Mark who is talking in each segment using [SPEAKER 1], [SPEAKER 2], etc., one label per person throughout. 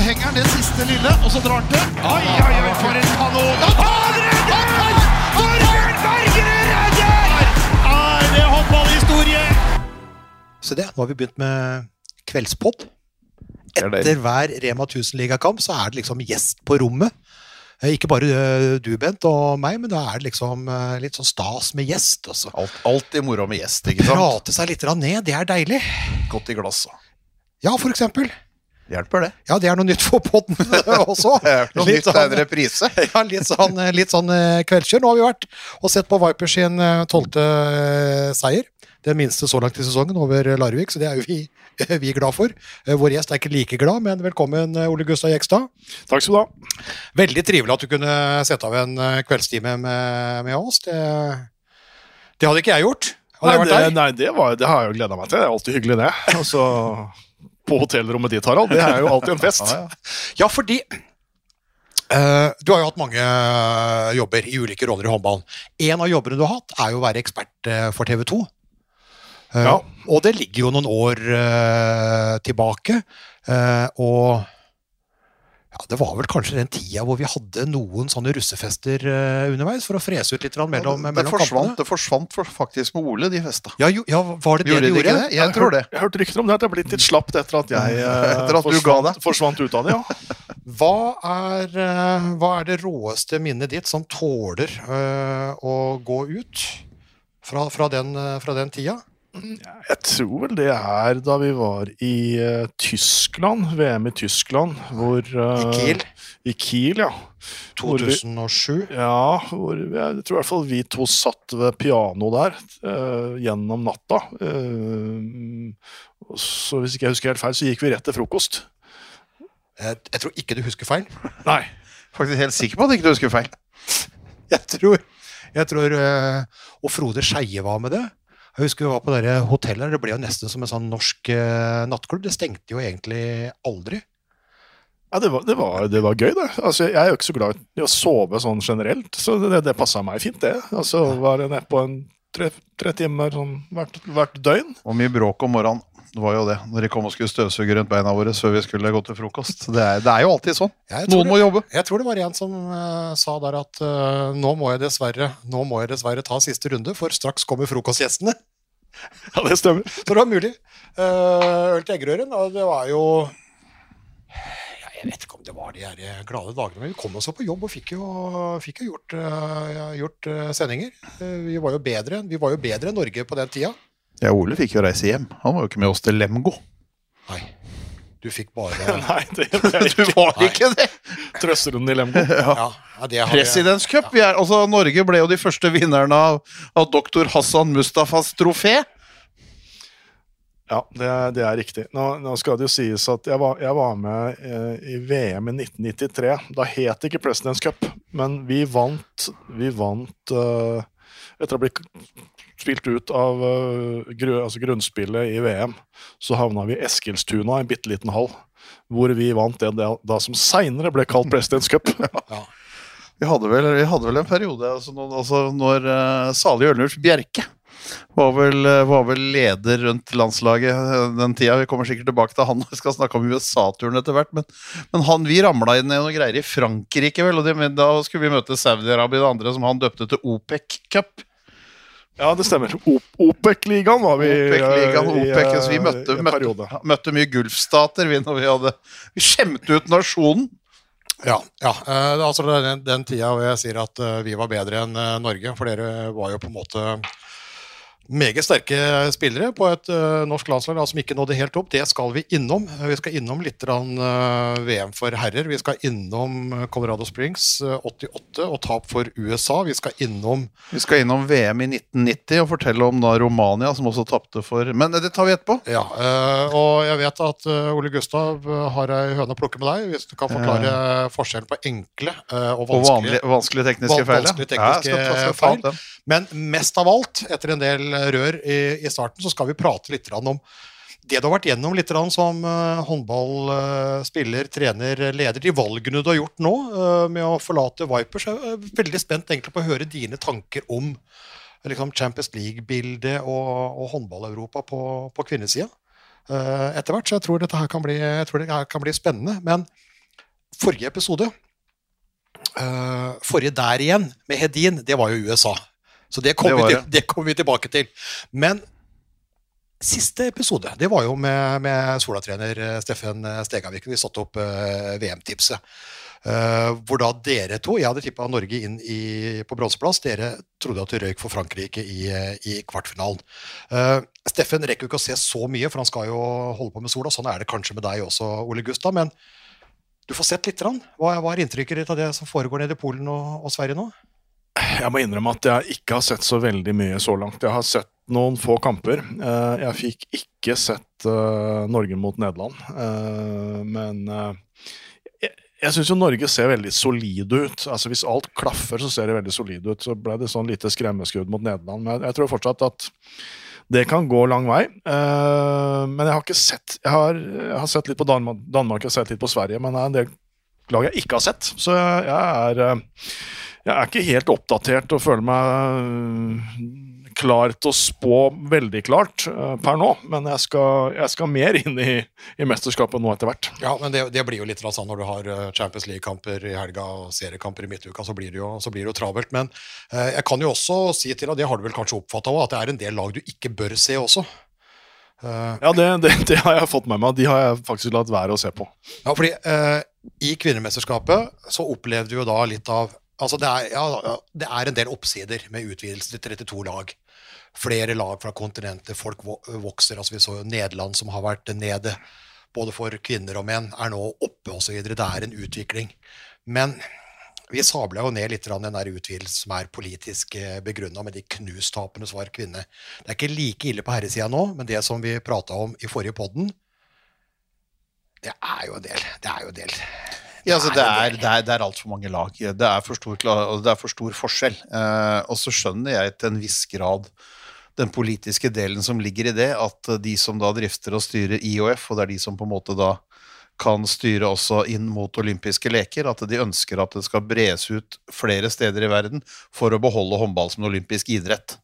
[SPEAKER 1] så henger han det siste lille, og så drar han til. Oi, oi, oi, for en kanon! Han redder! Torbjørn Bergerud redder! Er det håndballhistorie?
[SPEAKER 2] Se det, nå har vi begynt med kveldspod.
[SPEAKER 3] er.
[SPEAKER 2] Etter hver Rema 1000-ligakamp så er det liksom gjest på rommet. Eh, Ikke bare eh, du, Bent, og meg, men da er det liksom eh, litt sånn stas med gjest. Også.
[SPEAKER 3] Alt, alltid moro med gjest, ikke sant?
[SPEAKER 2] Prate seg litt ned, det er deilig.
[SPEAKER 3] Godt i glasset.
[SPEAKER 2] Ja, for eksempel.
[SPEAKER 3] Hjelper det.
[SPEAKER 2] Ja, det er noe nytt for podden også.
[SPEAKER 3] Er noe
[SPEAKER 2] Litt
[SPEAKER 3] nytt, det er
[SPEAKER 2] sånn-
[SPEAKER 3] reprise.
[SPEAKER 2] Ja, litt sånn, litt sånn eh, kveldskjør. Nå har vi vært og sett på Vipers sin eh, tolvte eh, seier. Den minste så langt i sesongen over Larvik, så det er jo vi, vi glad for. Vår gjest er ikke like glad, men velkommen, Ole Gustav Jekstad.
[SPEAKER 4] Takk skal du ha.
[SPEAKER 2] Veldig trivelig at du kunne sette av en kveldstime med, med oss. Det, det hadde ikke jeg gjort. Hadde
[SPEAKER 4] Nei,
[SPEAKER 2] jeg vært
[SPEAKER 4] det, nei, det, var, det har jeg jo gleda meg til. Det er alltid hyggelig, det. Altså, på hotellrommet ditt, Harald. Det er jo alltid en fest.
[SPEAKER 3] Ja, ja.
[SPEAKER 2] Ja, fordi uh, du har jo hatt mange eh, jobber i ulike roller i håndballen. En av jobbene du har hatt, er jo å være ekspert eh, for TV 2. Uh,
[SPEAKER 4] Ja.
[SPEAKER 2] Og det ligger jo noen år uh, tilbake. og det var vel kanskje den tida hvor vi hadde noen sånne russefester eh, underveis for å frese ut litt mellom, ja,
[SPEAKER 3] det,
[SPEAKER 2] mellom
[SPEAKER 3] forsvant,
[SPEAKER 2] kampene.
[SPEAKER 3] det forsvant for, faktisk med Ole, de festa.
[SPEAKER 2] Ja, jo, ja, var det det
[SPEAKER 3] Gjorde
[SPEAKER 2] de
[SPEAKER 3] de
[SPEAKER 2] gjorde?
[SPEAKER 3] det? Jeg tror det.
[SPEAKER 4] Jeg hørte rykter om det at det er blitt litt slapt etter at jeg eh,
[SPEAKER 3] Etter at du ga
[SPEAKER 4] forsvant, forsvant ut av det. ja.
[SPEAKER 2] Hva er, eh, hva er det råeste minnet ditt som tåler eh, å gå ut fra, fra, den, fra den tida?
[SPEAKER 4] Jeg tror vel det er da vi var i uh, Tyskland, VM i Tyskland, hvor uh,
[SPEAKER 2] I Kiel,
[SPEAKER 4] I Kiel, ja. Hvor vi-
[SPEAKER 2] 2007.
[SPEAKER 4] Ja, hvor vi, jeg tror i hvert fall vi to satt ved piano der uh, gjennom natta. Så hvis ikke jeg husker helt feil, så gikk vi rett til frokost.
[SPEAKER 2] Jeg, jeg tror ikke du husker feil.
[SPEAKER 4] Nei.
[SPEAKER 3] Faktisk helt sikker på at ikke du husker feil.
[SPEAKER 2] Jeg tror, jeg tror Og Frode Skeie var med det. Jeg husker vi var på det hotellet. Det ble jo nesten som en sånn norsk eh, nattklubb. Det stengte jo egentlig aldri.
[SPEAKER 4] Ja, det var, det, var, det var gøy, det. Altså, jeg er jo ikke så glad i å sove sånn generelt, så det, det passa meg fint, det. Altså, Være nede på en tre, tre timer sånn hvert, hvert døgn.
[SPEAKER 3] Og mye bråk om morgenen. Det var jo det, når de kom og skulle støvsuge rundt beina våre før vi skulle gå til frokost. Det er, det er jo alltid sånn. Noen
[SPEAKER 2] det,
[SPEAKER 3] må jobbe.
[SPEAKER 2] jeg tror det var en som uh, sa der at uh, nå, må jeg dessverre, nå må jeg dessverre ta siste runde, for straks kommer frokostgjestene.
[SPEAKER 4] Ja, det stemmer.
[SPEAKER 2] Så det var mulig. Uh, øl til eggerøren, og det var jo Jeg vet ikke om det var de her glade dagene, men vi kom oss jo på jobb og fikk jo, fikk jo gjort, uh, gjort uh, sendinger. Uh, vi, var jo bedre, vi var jo bedre enn Norge på den tida.
[SPEAKER 3] Ja, Ole fikk jo reise hjem. Han var jo ikke med oss til Lemgo.
[SPEAKER 2] Nei, du fikk bare
[SPEAKER 4] Nei, det, det er
[SPEAKER 3] Du var ikke det!
[SPEAKER 4] trøsterunden i Lemgo.
[SPEAKER 2] Ja, ja, det har
[SPEAKER 3] Presidents Cup. Vi er, altså, Norge ble jo de første vinnerne av, av doktor Hassan Mustafas trofé.
[SPEAKER 4] Ja, det er, det er riktig. Nå, nå skal det jo sies at jeg var, jeg var med eh, i VM i 1993. Da het det ikke Presidents Cup, men vi vant, vi vant eh, Etter å ha blitt spilt ut av eh, gru, altså grunnspillet i VM, så havna vi i Eskilstuna, en bitte liten hall, hvor vi vant det da, da som seinere ble kalt Presidents Cup.
[SPEAKER 2] Ja.
[SPEAKER 3] Vi hadde vel, vi hadde vel en periode altså, når, altså, når uh, Salig Ørnulf Bjerke var vel, eh, var vel leder rundt landslaget den tida. Vi kommer sikkert tilbake til han vi skal snakke om USA-turen etter hvert. Men, men han, vi ramla inn i noen greier i Frankrike, vel. Og det, da skulle vi møte Saudi-Arabia og andre som han døpte til OPEC Cup.
[SPEAKER 4] Ja, det stemmer. OPEC-ligaen var vi eh,
[SPEAKER 3] OPEC-ligaen,
[SPEAKER 4] i,
[SPEAKER 3] OPEC, så vi
[SPEAKER 4] eh,
[SPEAKER 3] møtte, møtte, møtte mye Gulfstater vi, når vi hadde Vi skjemte ut nasjonen.
[SPEAKER 2] Ja, ja. eh, altså den, den tida hvor jeg sier at eh, vi var bedre enn eh, Norge, for dere var jo på en måte meget sterke spillere på et uh, norsk landslag da, som ikke nådde helt opp. Det skal vi innom. Eh, Vi skal innom litt rann, uh, VM for herrer. Vi skal innom eh, Colorado Springs uh, 88 og tap for USA. Vi skal innom
[SPEAKER 3] Vi skal innom VM i 1990 og fortelle om da Romania, som også tapte for Men det tar vi etterpå.
[SPEAKER 2] Ja, eh, og jeg vet at eh, Ole Gustav eh, har ei høne å plukke med deg, hvis du kan forklare forskjellen på enkle eh, og
[SPEAKER 3] Og
[SPEAKER 2] vanskelige
[SPEAKER 3] vanlige, vanskelige tekniske feil.
[SPEAKER 2] vanskelige
[SPEAKER 3] Ja,
[SPEAKER 2] tekniske
[SPEAKER 3] ta
[SPEAKER 2] feil. Men mest av alt, etter en del rør i, i starten, så skal vi prate litt om det du har vært gjennom litt som uh, håndballspiller, trener, leder. De valgene du har gjort nå eh, med å forlate Vipers. Jeg er veldig spent egentlig på å høre dine tanker om liksom, Champions League-bildet og, og håndball-Europa på, på kvinnesida. eh, etter hvert, så jeg tror dette her kan bli, det her kan bli spennende. Men forrige episode eh, Forrige der igjen, med Hedin, det var jo USA. Så det kommer vi, til- det vi tilbake til. Men siste episode, det var jo med, med Sola-trener eh, Steffen Stegavik. Vi satte opp uh, VM-tipset. Uh, hvor da dere to Jeg hadde tippa Norge inn i, på bronseplass. Dere trodde at det røyk for Frankrike i, i kvartfinalen. Uh, Steffen rekker jo ikke å se så mye, for han skal jo holde på med sola. Sånn er det kanskje med deg også, Ole Gustav. Men du får sett litt. Hva, hva er inntrykket ditt av det som foregår nede i Polen og, og Sverige nå?
[SPEAKER 4] Jeg må innrømme at jeg ikke har sett så veldig mye så langt. Jeg har sett noen få kamper. Eh, Jeg fikk ikke sett eh, Norge mot Nederland. Eh, Men jeg, syns jo Norge ser veldig solide ut. Altså Hvis alt klaffer, så ser det veldig solide ut. Så ble det sånn lite skremmeskudd mot Nederland. Men jeg tror fortsatt at det kan gå lang vei. Men jeg har ikke sett Jeg har, jeg har sett litt på Danmark, Danmark har sett litt på Sverige, men det er en del lag jeg ikke har sett. Så jeg, er jeg er ikke helt oppdatert og føler meg øh, klar til å spå veldig klart øh, per nå, men jeg skal, jeg skal mer inn i, i mesterskapet nå etter hvert.
[SPEAKER 2] Ja, men det, det blir jo litt sånn når du har eh, Champions League-kamper i helga og seriekamper i midtuka, så blir det jo, så blir det jo travelt. Men eh, jeg kan jo også si til, deg, det har du vel kanskje oppfatta òg, at det er en del lag du ikke bør se også. Uh,
[SPEAKER 4] Ja, det, det, det har jeg fått med meg. De har jeg faktisk latt være å se på.
[SPEAKER 2] Ja, fordi uh, I kvinnemesterskapet så opplevde vi jo da litt av altså det er, ja, det er en del oppsider med utvidelse til 32 lag. Flere lag fra kontinentet. Folk vokser. altså Vi så jo Nederland, som har vært nede både for kvinner og menn, er nå oppe osv. Det er en utvikling. Men vi sabla jo ned litt den der utvidelsen som er politisk begrunna, med de knustapene som var kvinne. Det er ikke like ille på herresida nå, men det som vi prata om i forrige podden, det er jo en del. Det er jo en del.
[SPEAKER 3] Ja, altså, det er, det er, det er altfor mange lag. Det er for stor, det er for stor forskjell. Eh, og så skjønner jeg til en viss grad den politiske delen som ligger i det, at de som da drifter og styrer IOF, og det er de som på en måte da kan styre også inn mot olympiske leker, at de ønsker at det skal bres ut flere steder i verden for å beholde håndball som en olympisk idrett.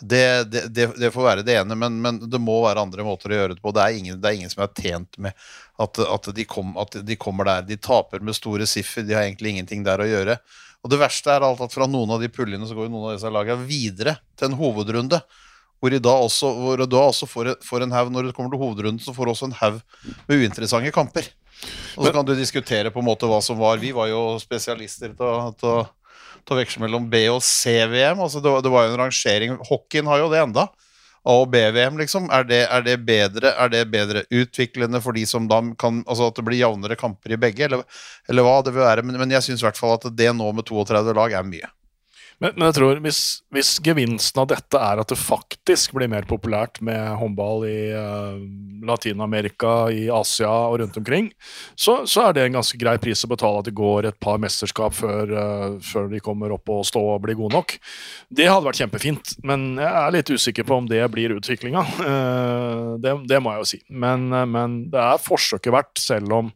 [SPEAKER 3] Det, det, det, får være det ene, men, men det må være andre måter å gjøre det på. Det er ingen, det er ingen som er tjent med at, at, de kom, at de kommer der. De taper med store siffer, de har egentlig ingenting der å gjøre. Og det verste er alt at fra noen av de puljene så går noen av disse lagene videre til en hovedrunde. Hvor de da også, hvor de da også får, får en haug Når det kommer til hovedrunden, så får du også en haug med uinteressante kamper. Og så kan du diskutere på en måte hva som var. Vi var jo spesialister til å, til å, veksle mellom B- og C-VM. Altså det, det var jo en rangering. Hockeyen har jo det enda. A- og B-VM, liksom. Er det, er, det bedre, er det bedre utviklende for de som da kan Altså at det blir jevnere kamper i begge, eller, eller hva det vil være. Men, men jeg syns i hvert fall at det nå med 32 lag er mye.
[SPEAKER 4] Men, men jeg tror hvis, hvis gevinsten av dette er at det faktisk blir mer populært med håndball i uh, Latin-Amerika, i Asia og rundt omkring, så, så er det en ganske grei pris å betale at det går et par mesterskap før, uh, før de kommer opp og stå og blir gode nok. Det hadde vært kjempefint, men jeg er litt usikker på om det blir utviklinga. Uh, det, det må jeg jo si. Men, eh, men det er forsøket verdt, selv om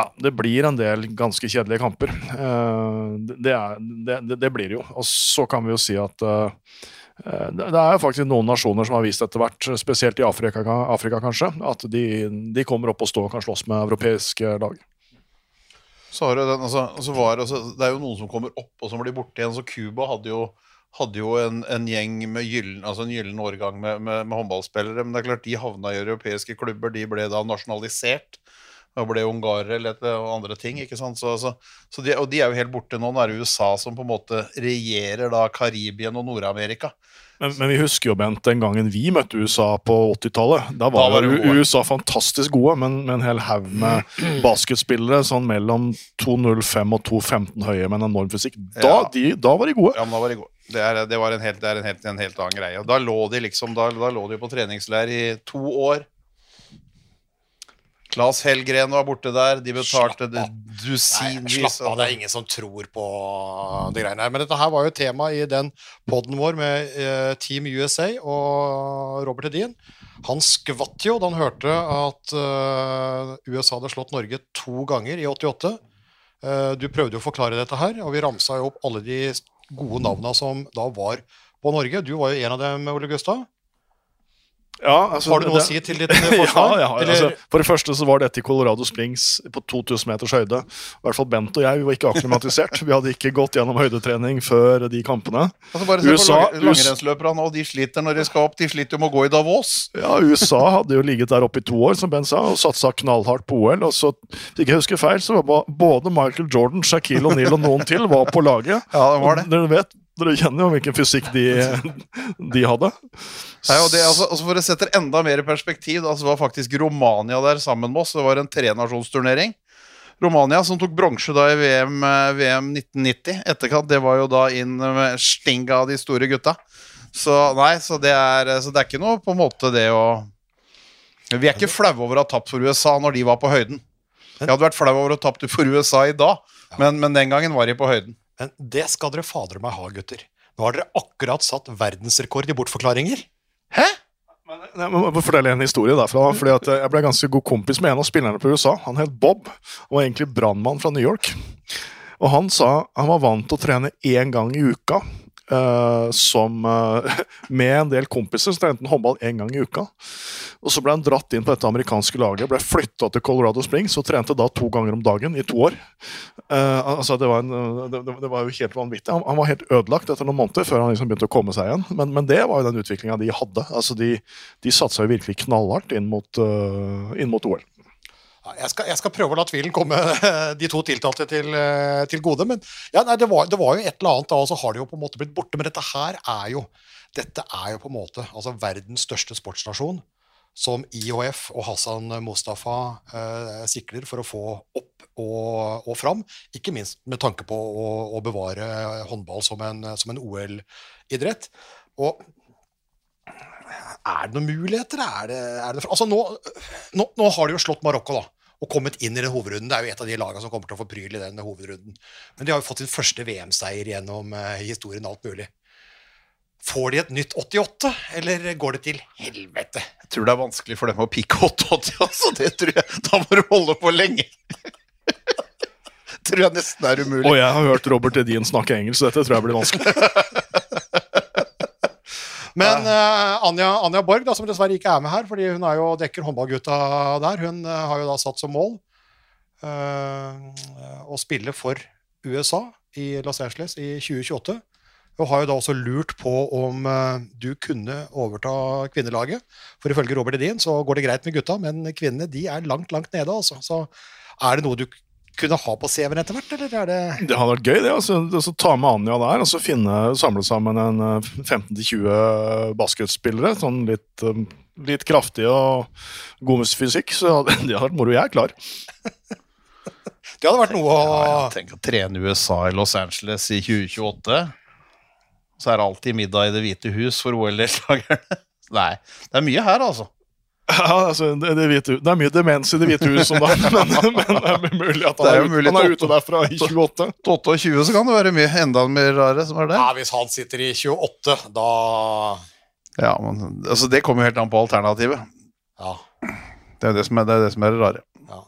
[SPEAKER 4] ja, det blir en del ganske kjedelige kamper. Eh, det, er, det, det, blir det jo. Og så kan vi jo si at eh, eh, det er jo faktisk noen nasjoner som har vist etter hvert, spesielt i Afrika, Afrika kanskje, at de, de kommer opp og står og kan slåss med europeiske lag.
[SPEAKER 3] Så altså, det altså, det er jo noen som kommer opp og som blir borte igjen. Så Cuba hadde jo, hadde jo en, en gjeng med gyllen, altså en gyllen årgang med, med, med håndballspillere. Men det er klart de havna i europeiske klubber. De ble da nasjonalisert. Og ble ungarere eller et- og andre ting. ikke sant? Så, så, så de, og de er jo helt borte nå. Nå er det USA som på en måte regjerer da Karibien og Nord-Amerika.
[SPEAKER 4] Men, men vi husker jo, Bent, den gangen vi møtte USA på 80-tallet. Da var,
[SPEAKER 3] Da var
[SPEAKER 4] jo. USA fantastisk gode, men med en hel haug med basketspillere sånn mellom 2,05 og 2,15 høye med en enorm fysikk. Da,
[SPEAKER 3] Ja.
[SPEAKER 4] de, da var de gode.
[SPEAKER 3] Ja, men da var de gode. Det er, det var en helt, det er en helt, en helt annen greie. Og da lå de liksom da, da lå de på treningsleir i to år. Claes Hellgren var borte der. De betalte det dusinvis.
[SPEAKER 2] slapp av, det er ingen som tror på de greiene her. Men dette her var jo tema i den poden vår med eh, Team USA og Robert Hedin. Han skvatt jo da han hørte at eh, USA hadde slått Norge to ganger i 88. Eh, du prøvde jo å forklare dette her, og vi ramsa jo opp alle de gode navna som da var på Norge. Du var jo en av dem, Ole Gustav.
[SPEAKER 4] Ja, altså,
[SPEAKER 2] Har du noe
[SPEAKER 4] det-
[SPEAKER 2] å si til ditt eh, forsvar?
[SPEAKER 4] Ja, ja,
[SPEAKER 2] ja
[SPEAKER 4] altså, for det første så var dette i Colorado Springs på 2000 meters høyde. I hvert fall Bent og jeg vi var ikke akklimatisert. Vi hadde ikke gått gjennom høydetrening før de kampene.
[SPEAKER 3] Altså bare se
[SPEAKER 4] USA-
[SPEAKER 3] på langrennsløperne nå, de sliter når de skal opp. De sliter jo med å gå i Davos.
[SPEAKER 4] Ja, USA hadde jo ligget der oppe i to år, som Ben sa, og satsa knallhardt på OL. Og så, hvis ikke jeg husker feil, så var både Michael Jordan, Shaquille O'Neal og noen til var på laget.
[SPEAKER 3] Ja, det var det.
[SPEAKER 4] Dere vet, dere kjenner jo hvilken fysikk de, de hadde.
[SPEAKER 3] Nei, og det, altså, altså For å sette enda mer i perspektiv, da, så var faktisk Romania der sammen med oss. Det var en trenasjonsturnering. Romania som tok bronse i VM, eh, VM 1990. Etterkant, det var jo da inn med stinga av de store gutta. Så nei, så det er, så det er ikke noe på en måte det å Vi er ikke flaue over å ha tapt for USA når de var på høyden. Jeg hadde vært flau over å ha tapt for USA i dag, men, men den gangen var de på høyden.
[SPEAKER 2] Men det skal dere fader meg ha, gutter. Nå har dere akkurat satt verdensrekord i bortforklaringer.
[SPEAKER 3] Hæ?
[SPEAKER 4] Jeg må fortelle en historie derfra. fordi at Jeg ble ganske god kompis med en av spillerne på USA. Han het Bob og var egentlig brannmann fra New York. Og Han sa han var vant til å trene én gang i uka. Uh, som, uh, med en del kompiser så trente han håndball én gang i uka. Og Så ble han dratt inn på dette amerikanske laget, ble flytta til Colorado Springs og trente da to ganger om dagen i to år. Uh, altså det, var en, det, det- det var jo helt vanvittig. Han, han var helt ødelagt etter noen måneder før han liksom begynte å komme seg igjen. Men, men det var jo den utviklinga de hadde. Altså De, de satsa jo virkelig knallhardt inn mot, uh, inn mot OL.
[SPEAKER 2] Jeg skal, jeg skal prøve å la tvilen komme de to tiltalte til, eh, til gode. Men ja, nei, det, var, det var jo et eller annet da, og så har det jo på en måte blitt borte. Men dette her er jo dette er jo på en måte altså verdens største sportsnasjon som IHF og Hassan Mustafa eh, sikler for å få opp og, og fram. Ikke minst med tanke på å, å bevare håndball som en, en OL-idrett. Og er det noen muligheter? Er det, er det, altså nå, nå, nå har de jo slått Marokko, da. Og kommet inn i den hovedrunden. Det er jo et av de lagene som kommer til å få pryl i den hovedrunden. Men de har jo fått sin første VM-seier gjennom eh, historien, alt mulig. Får de et nytt 88, eller går det til helvete?
[SPEAKER 3] Jeg tror det er vanskelig for dem å pikke 88, altså. Det tror jeg. Da må du holde på lenge. tror jeg nesten er umulig.
[SPEAKER 4] Og jeg har hørt Robert Edin snakke engelsk, så dette tror jeg blir vanskelig.
[SPEAKER 2] Men uh, Anja, Anja Borg, da, som dessverre ikke er med her, fordi hun er jo dekker håndballgutta der, hun uh, har jo da satt som mål uh, å spille for USA i Los Angeles i 2028. Hun har jo da også lurt på om eh, du kunne overta kvinnelaget. For ifølge Robert Edin så går det greit med gutta, men kvinnene de er langt, langt nede. Altså. Så er det noe du kunne ha på CV-en etter hvert, eller er det
[SPEAKER 4] Det hadde vært gøy, det. altså, altså Ta med Anja der og så finne, samle sammen en eh, 15-20 basketspillere. Sånn litt, eh, litt kraftige og god fysikk. Så det hadde vært moro. Jeg er klar.
[SPEAKER 2] Det hadde vært noe å
[SPEAKER 3] ja, tenk å trene USA i Los Angeles i 2028. Så er det alltid middag i Det hvite hus for OL-deltakerne. Nei, det er mye her, altså.
[SPEAKER 4] Ja, altså, det, det, hvite, det er mye demens i Det hvite hus om dagen, men, men det er mulig at han
[SPEAKER 3] er
[SPEAKER 4] er, ute,
[SPEAKER 3] mulig
[SPEAKER 4] han er ute derfra i 28.
[SPEAKER 3] Til 28 så kan det være mye enda mer rare som er det.
[SPEAKER 2] Ja, hvis han sitter i 28, da
[SPEAKER 3] Ja, men altså, Det kommer jo helt an på alternativet.
[SPEAKER 2] Ja.
[SPEAKER 3] Det er det som er det, er det, som er det rare.
[SPEAKER 2] ja.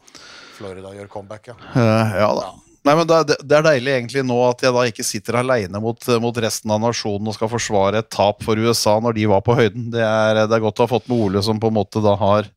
[SPEAKER 2] Florida gjør comeback, ja.
[SPEAKER 3] Ja, ja da. Nei, men det, er deilig egentlig nå at jeg da ikke sitter aleine mot, mot resten av nasjonen og skal forsvare et tap for USA når de var på høyden. Det er, det er godt å ha fått med Ole, som på en måte da har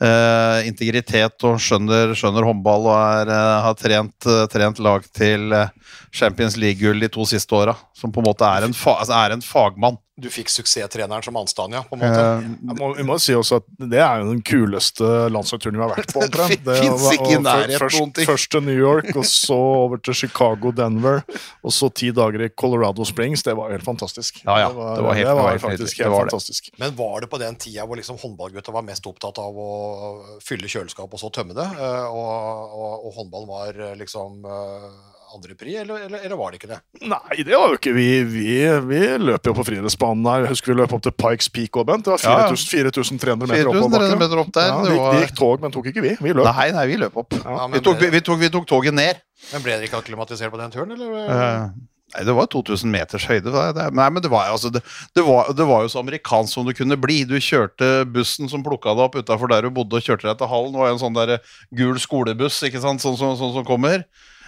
[SPEAKER 3] eh, integritet og skjønner, skjønner håndball og er, eh, har trent, eh, trent lag til eh, Champions League-gull de to siste åra. Som på en måte er en, fa, altså er en fagmann.
[SPEAKER 2] Du fikk suksesstreneren som Anstand, ja, på en måte.
[SPEAKER 3] Eh,
[SPEAKER 4] Jeg må, vi må si også at Det er jo den kuleste landslagsturen vi har vært på. omtrent. Det
[SPEAKER 3] Finnes
[SPEAKER 4] var-
[SPEAKER 3] ikke i
[SPEAKER 4] og
[SPEAKER 3] nærheten
[SPEAKER 4] først,
[SPEAKER 3] noen ting.
[SPEAKER 4] først til New York, og så over til Chicago, Denver, og så ti dager i Colorado Springs. Det var helt fantastisk.
[SPEAKER 3] Ja, ja, det var helt- det var helt
[SPEAKER 4] faktisk
[SPEAKER 3] nydelig. Det
[SPEAKER 4] helt
[SPEAKER 3] var
[SPEAKER 4] fantastisk.
[SPEAKER 2] Men var det på den tida hvor liksom håndballgutta var mest opptatt av å fylle kjøleskap og så tømme det, eh, og, og, og håndballen var eh, liksom eh, andrepri, eller, eller, eller var det ikke det?
[SPEAKER 4] Nei, det var jo ikke vi. Vi, vi løp jo på friidrettsbanen der. Jeg husker vi løp opp til Pikes Peak og Bent. Det var
[SPEAKER 3] Ja, ja.
[SPEAKER 4] 4000 4300 meter
[SPEAKER 3] 4300
[SPEAKER 4] oppoverbakke.
[SPEAKER 3] meter opp der,
[SPEAKER 4] Ja,
[SPEAKER 3] vi,
[SPEAKER 4] det,
[SPEAKER 3] var-
[SPEAKER 4] gikk tog, men tok ikke vi. Vi løp.
[SPEAKER 3] Nei, nei, vi løp opp.
[SPEAKER 2] Ja,
[SPEAKER 3] Vi tok, vi, vi, tok, vi tok toget ned.
[SPEAKER 2] men ble dere ikke akklimatisert på den turen, eller?
[SPEAKER 3] Uh. Nei, Det var 2000 meters høyde. Nei, men det var, altså, det, det, var, det var jo så amerikansk som det kunne bli. Du kjørte bussen som plukka deg opp utafor der du bodde, og kjørte deg til hallen. Det var jo en sånn der gul skolebuss ikke sant? Sånn, sånn, sånn som kommer.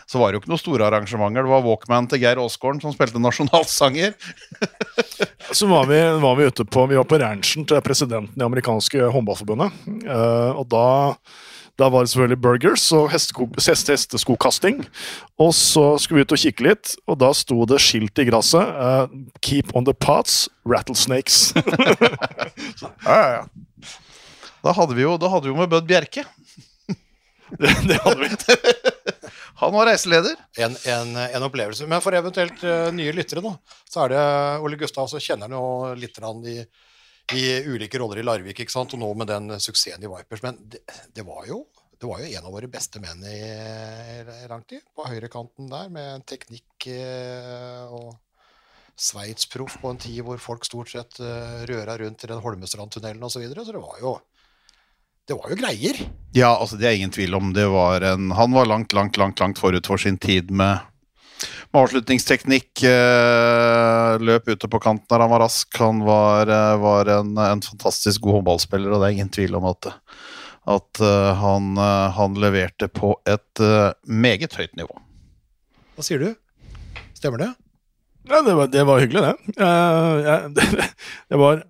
[SPEAKER 3] Så var det jo ikke noen store arrangementer. Det var Walkman til Geir Aasgaard som spilte nasjonalsanger.
[SPEAKER 4] Så var vi, var vi ute på Vi var på ranchen til presidenten i amerikanske håndballforbundet. Uh, og da da var det selvfølgelig burgers og hestesko, heste, hesteskokasting. Og så skulle vi ut og kikke litt, og da sto det skilt i gresset. Uh, 'Keep on the pots, rattlesnakes'.
[SPEAKER 3] Ja, ja, ja. Da hadde vi jo, da hadde vi jo med Bødd Bjerke.
[SPEAKER 4] det, det hadde vi.
[SPEAKER 3] Han var reiseleder.
[SPEAKER 2] En, en, en opplevelse. Men for eventuelt uh, nye lyttere, da, så er det Ole Gustav, så kjenner han jo litt i, i ulike roller i Larvik, ikke sant? og nå med den suksessen i Vipers. Men det, det, var jo, det var jo en av våre beste menn i, i lang tid, på høyrekanten der, med teknikk uh, og Sveits-proff på en tid hvor folk stort sett uh, røra rundt i den Holmestrandtunnelen osv. Så, videre, så det var jo det var jo greier.
[SPEAKER 3] Ja, altså det er ingen tvil om. Det var en, han var langt, langt, langt, langt forut for sin tid med, med avslutningsteknikk. Eh, løp ute på kanten der han var rask. Han var, eh, var en, en, fantastisk god håndballspiller, og det er ingen tvil om at, at uh, han, uh, han, leverte på et uh, meget høyt nivå.
[SPEAKER 2] Hva sier du? Stemmer det?
[SPEAKER 4] Ja, det var, det var hyggelig, det. Jeg, det, det var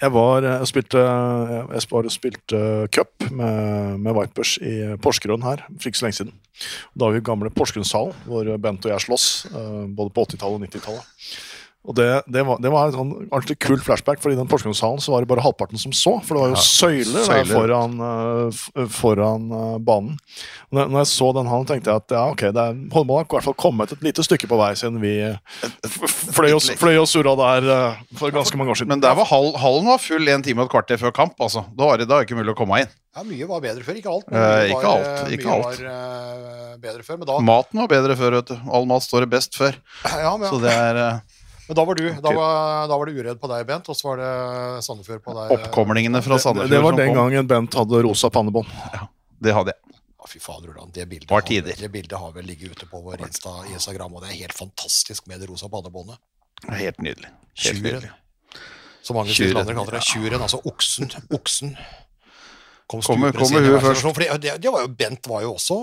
[SPEAKER 4] jeg var jeg spilte, jeg bare spilte cup med, med, Vipers i Porsgrunn her for ikke så lenge siden. Da var vi i gamle Porsgrunnshallen, hvor Bent og jeg slåss, både på 80-tallet og 90-tallet. Og det, det, var, det var en sånn ordentlig kul flashback, for i den Porsgrunnshallen så var det bare halvparten som så. For det var jo ja, søyler, søyler. foran, uh, foran uh, banen. Når, når, jeg så den hallen, tenkte jeg at ja, ok, det er håndball har i hvert fall kommet et lite stykke på vei siden vi fløy og, fløy og surra der uh, for ganske mange år siden.
[SPEAKER 3] Men der var hall, hallen var full en time og et kvarter før kamp. altså. Da var det da ikke mulig å komme inn.
[SPEAKER 2] Ja, Mye var bedre før. Ikke alt.
[SPEAKER 3] Men ikke var, alt. Ikke
[SPEAKER 2] mye
[SPEAKER 3] alt.
[SPEAKER 2] var bedre før, men da...
[SPEAKER 3] Maten var bedre før, vet du. All mat står det best før.
[SPEAKER 2] Ja, men, ja.
[SPEAKER 3] Så det er
[SPEAKER 2] men da var du da var, da var det uredd på deg, Bent, og så var det Sandefjord på deg.
[SPEAKER 3] Oppkomlingene fra Sandefjord.
[SPEAKER 4] Det, det var den gangen Bent hadde rosa pannebånd.
[SPEAKER 3] Ja, det hadde jeg.
[SPEAKER 2] Ja, fy fader, Ulan. Det bildet,
[SPEAKER 3] har,
[SPEAKER 2] det bildet har vel ligget ute på vår Insta, Instagram, og det er helt fantastisk med det rosa pannebåndet.
[SPEAKER 3] Helt nydelig.
[SPEAKER 2] Helt nydelig. Som mange andre kaller det. Tjuren, altså oksen. Oksen.
[SPEAKER 3] Kom kommer, kommer hun først.
[SPEAKER 2] Det, det, var jo, Bent var jo også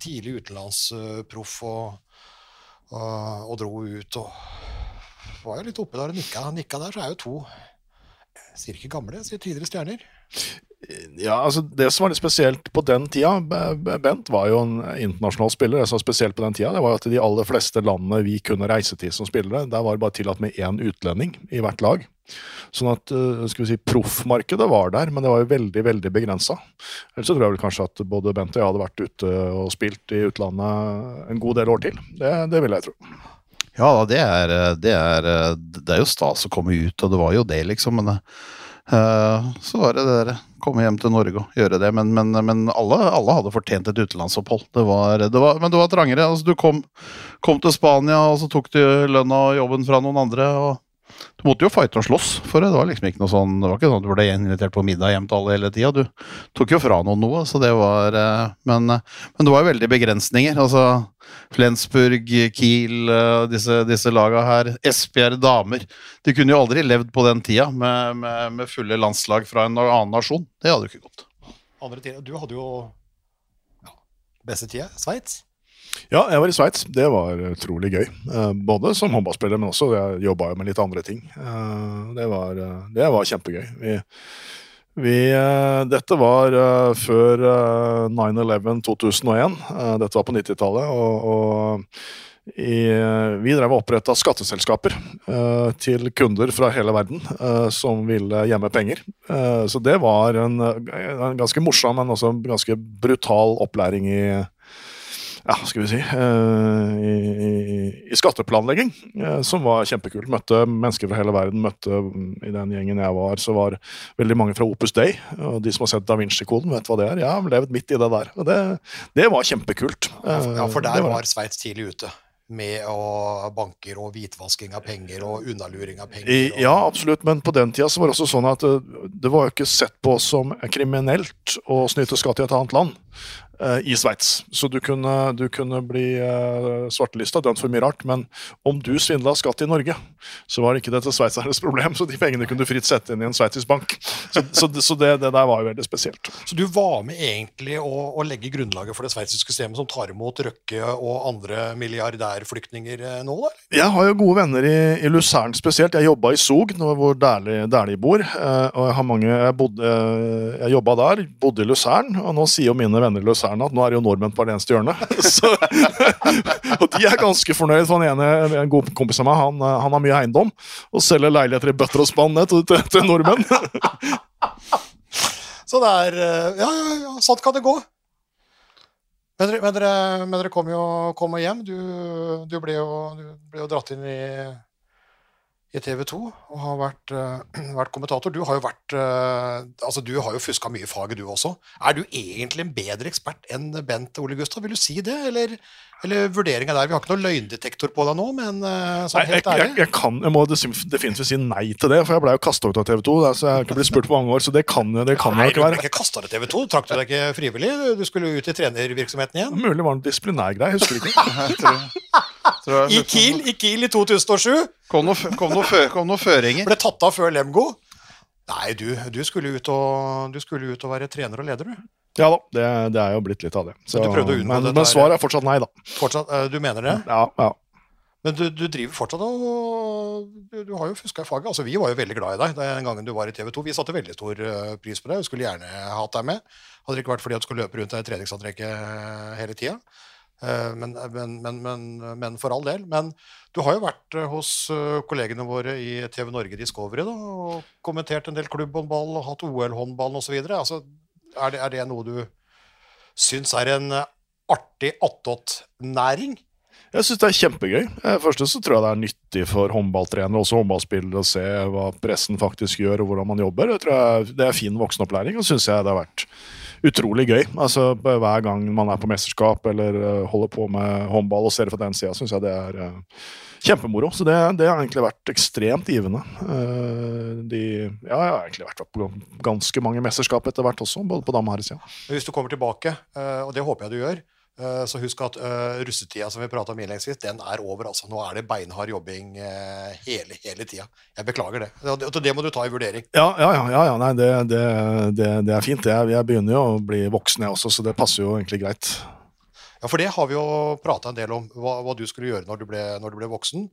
[SPEAKER 2] tidlig utenlandsproff og, og, og dro ut og var jo litt oppe der og nikka. nikka der, så er jo to jeg sier ikke gamle, sier tidligere stjerner.
[SPEAKER 4] Ja, altså Det som var litt spesielt på den tida Bent var jo en internasjonal spiller. Det som var spesielt på den tida, det var at de aller fleste landene vi kunne reise til som spillere, der var det bare tillatt med én utlending i hvert lag. Sånn at eh, skal vi si, proffmarkedet var der, men det var jo veldig veldig begrensa. Ellers så tror jeg vel kanskje at både Bent og jeg hadde vært ute og spilt i utlandet en god del år til. Det, det vil jeg tro.
[SPEAKER 3] Ja, det er, det, er, det er jo stas å komme ut, og det var jo det, liksom. Men uh, så var det det der komme hjem til Norge og gjøre det. Men, men, men alle, alle, hadde fortjent et utenlandsopphold. Det var, det var, men det var trangere. Altså, du kom, kom, til Spania, og så tok du lønna og jobben fra noen andre. og du måtte jo fighte og slåss for det. Det var liksom ikke noe sånn, det var ikke sånn at du ble invitert på middag hjem til alle hele tida. Du tok jo fra noen noe, så det var eh, Men, men det var jo veldig begrensninger. Altså Flensburg, Kiel, eh, disse, disse laga her. Esbjerg damer. De kunne jo aldri levd på den tida med, med, med fulle landslag fra en annen nasjon. Det hadde jo ikke gått.
[SPEAKER 2] Andre tider, Du hadde jo ja, beste tida Sveits?
[SPEAKER 4] Ja, jeg var i Sveits. Det var utrolig gøy. Eh, både som håndballspiller, men også jeg jobba med litt andre ting. Eh, det var, eh, det var kjempegøy. Vi, vi, dette var før 9-11 2001. Dette var på 90-tallet. og, og i, vi drev og oppretta skatteselskaper til kunder fra hele verden som ville gjemme penger. Så det var en, en, ganske morsom, men også ganske brutal opplæring i, ja, skal vi si uh, i, i, skatteplanlegging, uh, som var kjempekult. Møtte mennesker fra hele verden. Møtte um, I den gjengen jeg var, så var veldig mange fra Opus Day. Og de som har sett Da Vinci-koden, vet hva det er. Jeg har levd midt i det der. Og det, det var kjempekult.
[SPEAKER 2] Ja, for der var, var Sveits tidlig ute med banker og hvitvasking av penger og unnaluring av penger. Og...
[SPEAKER 4] Ja, absolutt, men på den tida så var det også sånn at det var jo ikke sett på som kriminelt å snyte skatt i et annet land. Eh, i Sveits. Så du kunne, du kunne bli uh, svartelista, dømt for mye rart. Men om du svindla skatt i Norge, så var det ikke dette sveitsernes problem. Så de pengene kunne du fritt sette inn i en sveitsisk bank. Så, så, så det, det, der var jo veldig spesielt.
[SPEAKER 2] Så du var med egentlig å, å legge grunnlaget for det sveitsiske systemet som tar imot Røkke og andre milliardærflyktninger eh, nå, da?
[SPEAKER 4] Jeg har jo gode venner i, i Luzern spesielt. Jeg jobba i Sog, hvor Dæhlie bor. Eh, og jeg har mange, jeg, bodde, jeg jobba der, bodde i Luzern, og nå sier jo mine venner i Luzern at nå er det jo nordmenn på hvert eneste hjørne. Så, og de er ganske fornøyd. For han ene, en god kompis av meg, han, han har mye eiendom og selger leiligheter i bøtter og spann til, til, til nordmenn.
[SPEAKER 2] Så det er eh, Ja, ja, ja, sånn kan det gå. Men dere, men dere, men dere kom jo kom hjem. Du, du, ble jo, du, ble jo, dratt inn i, i TV 2 og har vært, uh, vært, kommentator. Du har jo vært uh, altså jo fuska mye i faget, du også. Er du egentlig en bedre ekspert enn Bent Ole Gustav? Vil du si det, eller, eller vurderinga der? Vi har ikke noen løgndetektor på deg nå, men uh, sånn helt
[SPEAKER 4] ærlig? Jeg, jeg, jeg, kan, jeg må definitivt si nei til det, for jeg ble jo kasta ut av TV 2. Da, så jeg har ikke blitt spurt på mange år, så det kan, det kan
[SPEAKER 2] nei,
[SPEAKER 4] jeg ikke være.
[SPEAKER 2] Du ble ikke kasta av TV 2? Trakk du deg ikke frivillig? Du skulle ut i trenervirksomheten igjen?
[SPEAKER 4] Mulig var det en disiplinærgreie, jeg husker ikke.
[SPEAKER 2] I Kiel, I Kiel i 2007?
[SPEAKER 3] Kom noen no, noe føringer.
[SPEAKER 2] Ble tatt av før Lemgo? Nei, du, du, skulle ut og, du skulle ut og være trener og leder, du.
[SPEAKER 4] Ja da, det, det, er jo blitt litt av det.
[SPEAKER 2] Så, men,
[SPEAKER 4] men, men svaret er fortsatt nei, da.
[SPEAKER 2] Fortsatt, Du mener det?
[SPEAKER 4] Ja, ja.
[SPEAKER 2] Men du, du, driver fortsatt og du, du har jo fuska i faget. Altså, Vi var jo veldig glad i deg den gangen du var i TV 2. Vi satte veldig stor uh, pris på deg og skulle gjerne hatt deg med. Hadde det ikke vært fordi at du skulle løpe rundt deg i treningsantrekket hele tida. Men, men, men, men, for all del. Men du har jo vært hos kollegene våre i TV Norge Discovery da, og kommentert en del klubbhåndball og hatt OL-håndball osv. Altså, er, det, er det noe du syns er en artig attåt-næring?
[SPEAKER 4] Jeg syns det er kjempegøy. Eh, Først så tror jeg det er nyttig for håndballtrenere også håndballspillere å se hva pressen faktisk gjør og hvordan man jobber. Jeg tror jeg, Det er fin voksenopplæring, og syns jeg det har vært utrolig gøy. Altså Hver gang man er på mesterskap eller eh, holder på med håndball og ser det fra den sida, syns jeg det er kjempemoro. Så det, det, har egentlig vært ekstremt givende. Uh, de, ja, jeg har egentlig vært på ganske mange mesterskap etter hvert også, både på dame- og herresida.
[SPEAKER 2] Hvis du kommer tilbake, uh, og det håper jeg du gjør, Eh, så husk at uh, russetida som vi prata om innledningsvis, den er over. altså. Nå er det beinhard jobbing uh, hele, hele tida. Jeg beklager det. det. Det må du ta i vurdering.
[SPEAKER 4] Ja, ja, ja. ja nei, det, det, det, det, er fint. Jeg, jeg, begynner jo å bli voksen, jeg også, så det passer jo egentlig greit.
[SPEAKER 2] Ja, for det har vi jo prata en del om, hva, hva, du skulle gjøre når du, ble, når du ble voksen.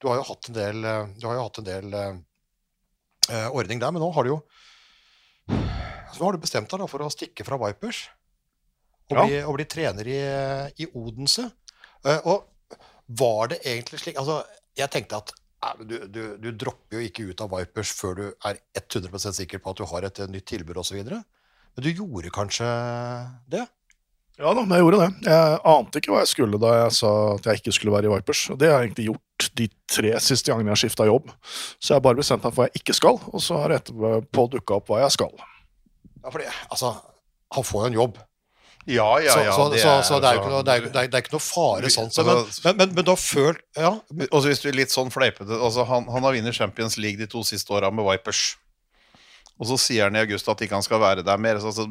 [SPEAKER 2] Du har jo hatt en del, hatt en del uh, ordning der, men nå har du jo så har du bestemt deg for å stikke fra Vipers og, ja. bli, og bli, trener i, i Odense. Uh, og var det egentlig slik Altså, jeg tenkte at uh, du, du, du, dropper jo ikke ut av Vipers før du er 100% sikker på at du har et nytt tilbud osv. Men du gjorde kanskje det?
[SPEAKER 4] Ja da, jeg gjorde det. Jeg ante ikke hva jeg skulle da jeg sa at jeg ikke skulle være i Vipers. Og det har jeg egentlig gjort de tre siste gangene jeg har skifta jobb. Så jeg har bare bestemt meg for hva jeg ikke skal, og så har etterpå dukka opp hva jeg skal.
[SPEAKER 2] Ja, fordi, altså, han får jo en jobb.
[SPEAKER 3] Ja, ja, ja.
[SPEAKER 2] Så, så, det, er, så, det, er noe, det, er, det, er, ikke noe fare sånn sett. Men, men, men, men, du har følt ja.
[SPEAKER 3] Også hvis du er litt sånn fleipete altså, han, han, har vunnet Champions League de to siste åra med Vipers. Og så sier han i august at ikke han skal være der mer. Altså,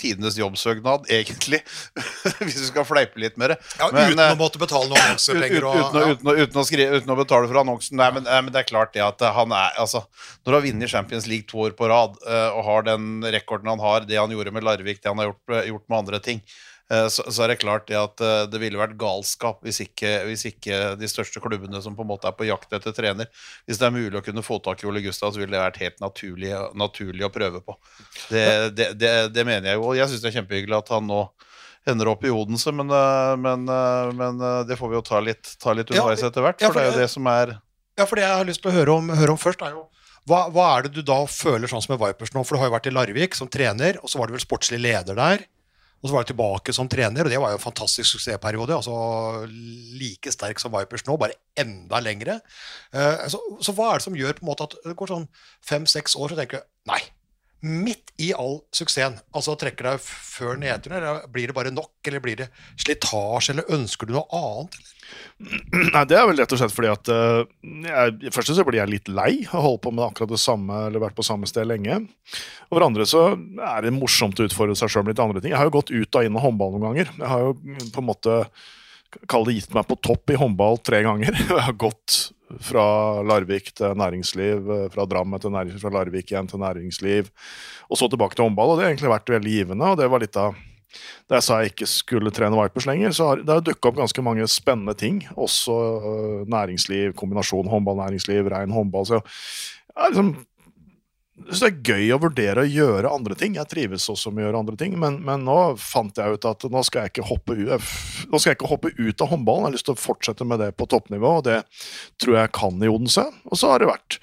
[SPEAKER 3] tidenes jobbsøknad, egentlig. Hvis du skal fleipe litt med det.
[SPEAKER 2] Ja, men, uten å måtte betale noen annonsepenger.
[SPEAKER 3] Uten, uten, uten, uten, å betale for annonsen. Nei, men, men, det er klart det at han er altså, Når du har vunnet Champions League to år på rad og har den rekorden han har, det han gjorde med Larvik, det han har gjort, gjort med andre ting, Eh, så, så, er det klart det at eh, det ville vært galskap hvis ikke, hvis ikke, de største klubbene som på en måte er på jakt etter trener Hvis det er mulig å kunne få tak i Ole Gustav, så ville det vært helt naturlig, naturlig å prøve på. Det, det, det, det mener jeg jo. Og jeg syns det er kjempehyggelig at han nå ender opp i Odense, men, eh, men, men det får vi jo ta litt, ta litt underveis etter hvert. For, ja, for, det er jo det som er
[SPEAKER 2] Ja, for det jeg har lyst til å høre om, høre om først, er jo hva, hva, er det du da føler sånn som med Vipers nå? For du har jo vært i Larvik som trener, og så var du vel sportslig leder der. Og så var jeg tilbake som trener, og det var jo en fantastisk suksessperiode. altså Like sterk som Vipers nå, bare enda lengre. Uh, så, så, hva er det som gjør på en måte at det går sånn fem-seks år, så tenker du nei, midt i all suksessen, altså trekker deg før nedturen, eller blir det bare nok, eller blir det slitasje, eller ønsker du noe annet?
[SPEAKER 4] Nei, Det er vel rett og slett fordi at uh, jeg, Først så blir jeg litt lei av å holde på med akkurat det samme eller vært på samme sted lenge. Og for andre så er det morsomt å utfordre seg sjøl med litt andre ting. Jeg har jo gått ut og inn av håndball noen ganger. Jeg har jo på en måte Kall det gitt meg på topp i håndball tre ganger. Jeg har gått fra Larvik til næringsliv, eh, fra Drammen til næringsliv, fra Larvik igjen til næringsliv, og så tilbake til håndball. og Det har egentlig vært veldig givende. og det var litt av da jeg sa jeg ikke skulle trene Vipers lenger, så har det har dukka opp ganske mange spennende ting. Også øh, næringsliv, kombinasjon håndball-næringsliv, rein håndball. Så jeg liksom, det er gøy å vurdere å gjøre andre ting. Jeg trives også med å gjøre andre ting, men, men nå fant jeg ut at nå skal jeg ikke hoppe ut, nå skal jeg ikke hoppe ut av håndballen. Jeg har lyst til å fortsette med det på toppnivå, og det tror jeg kan i Odense. Og så har det vært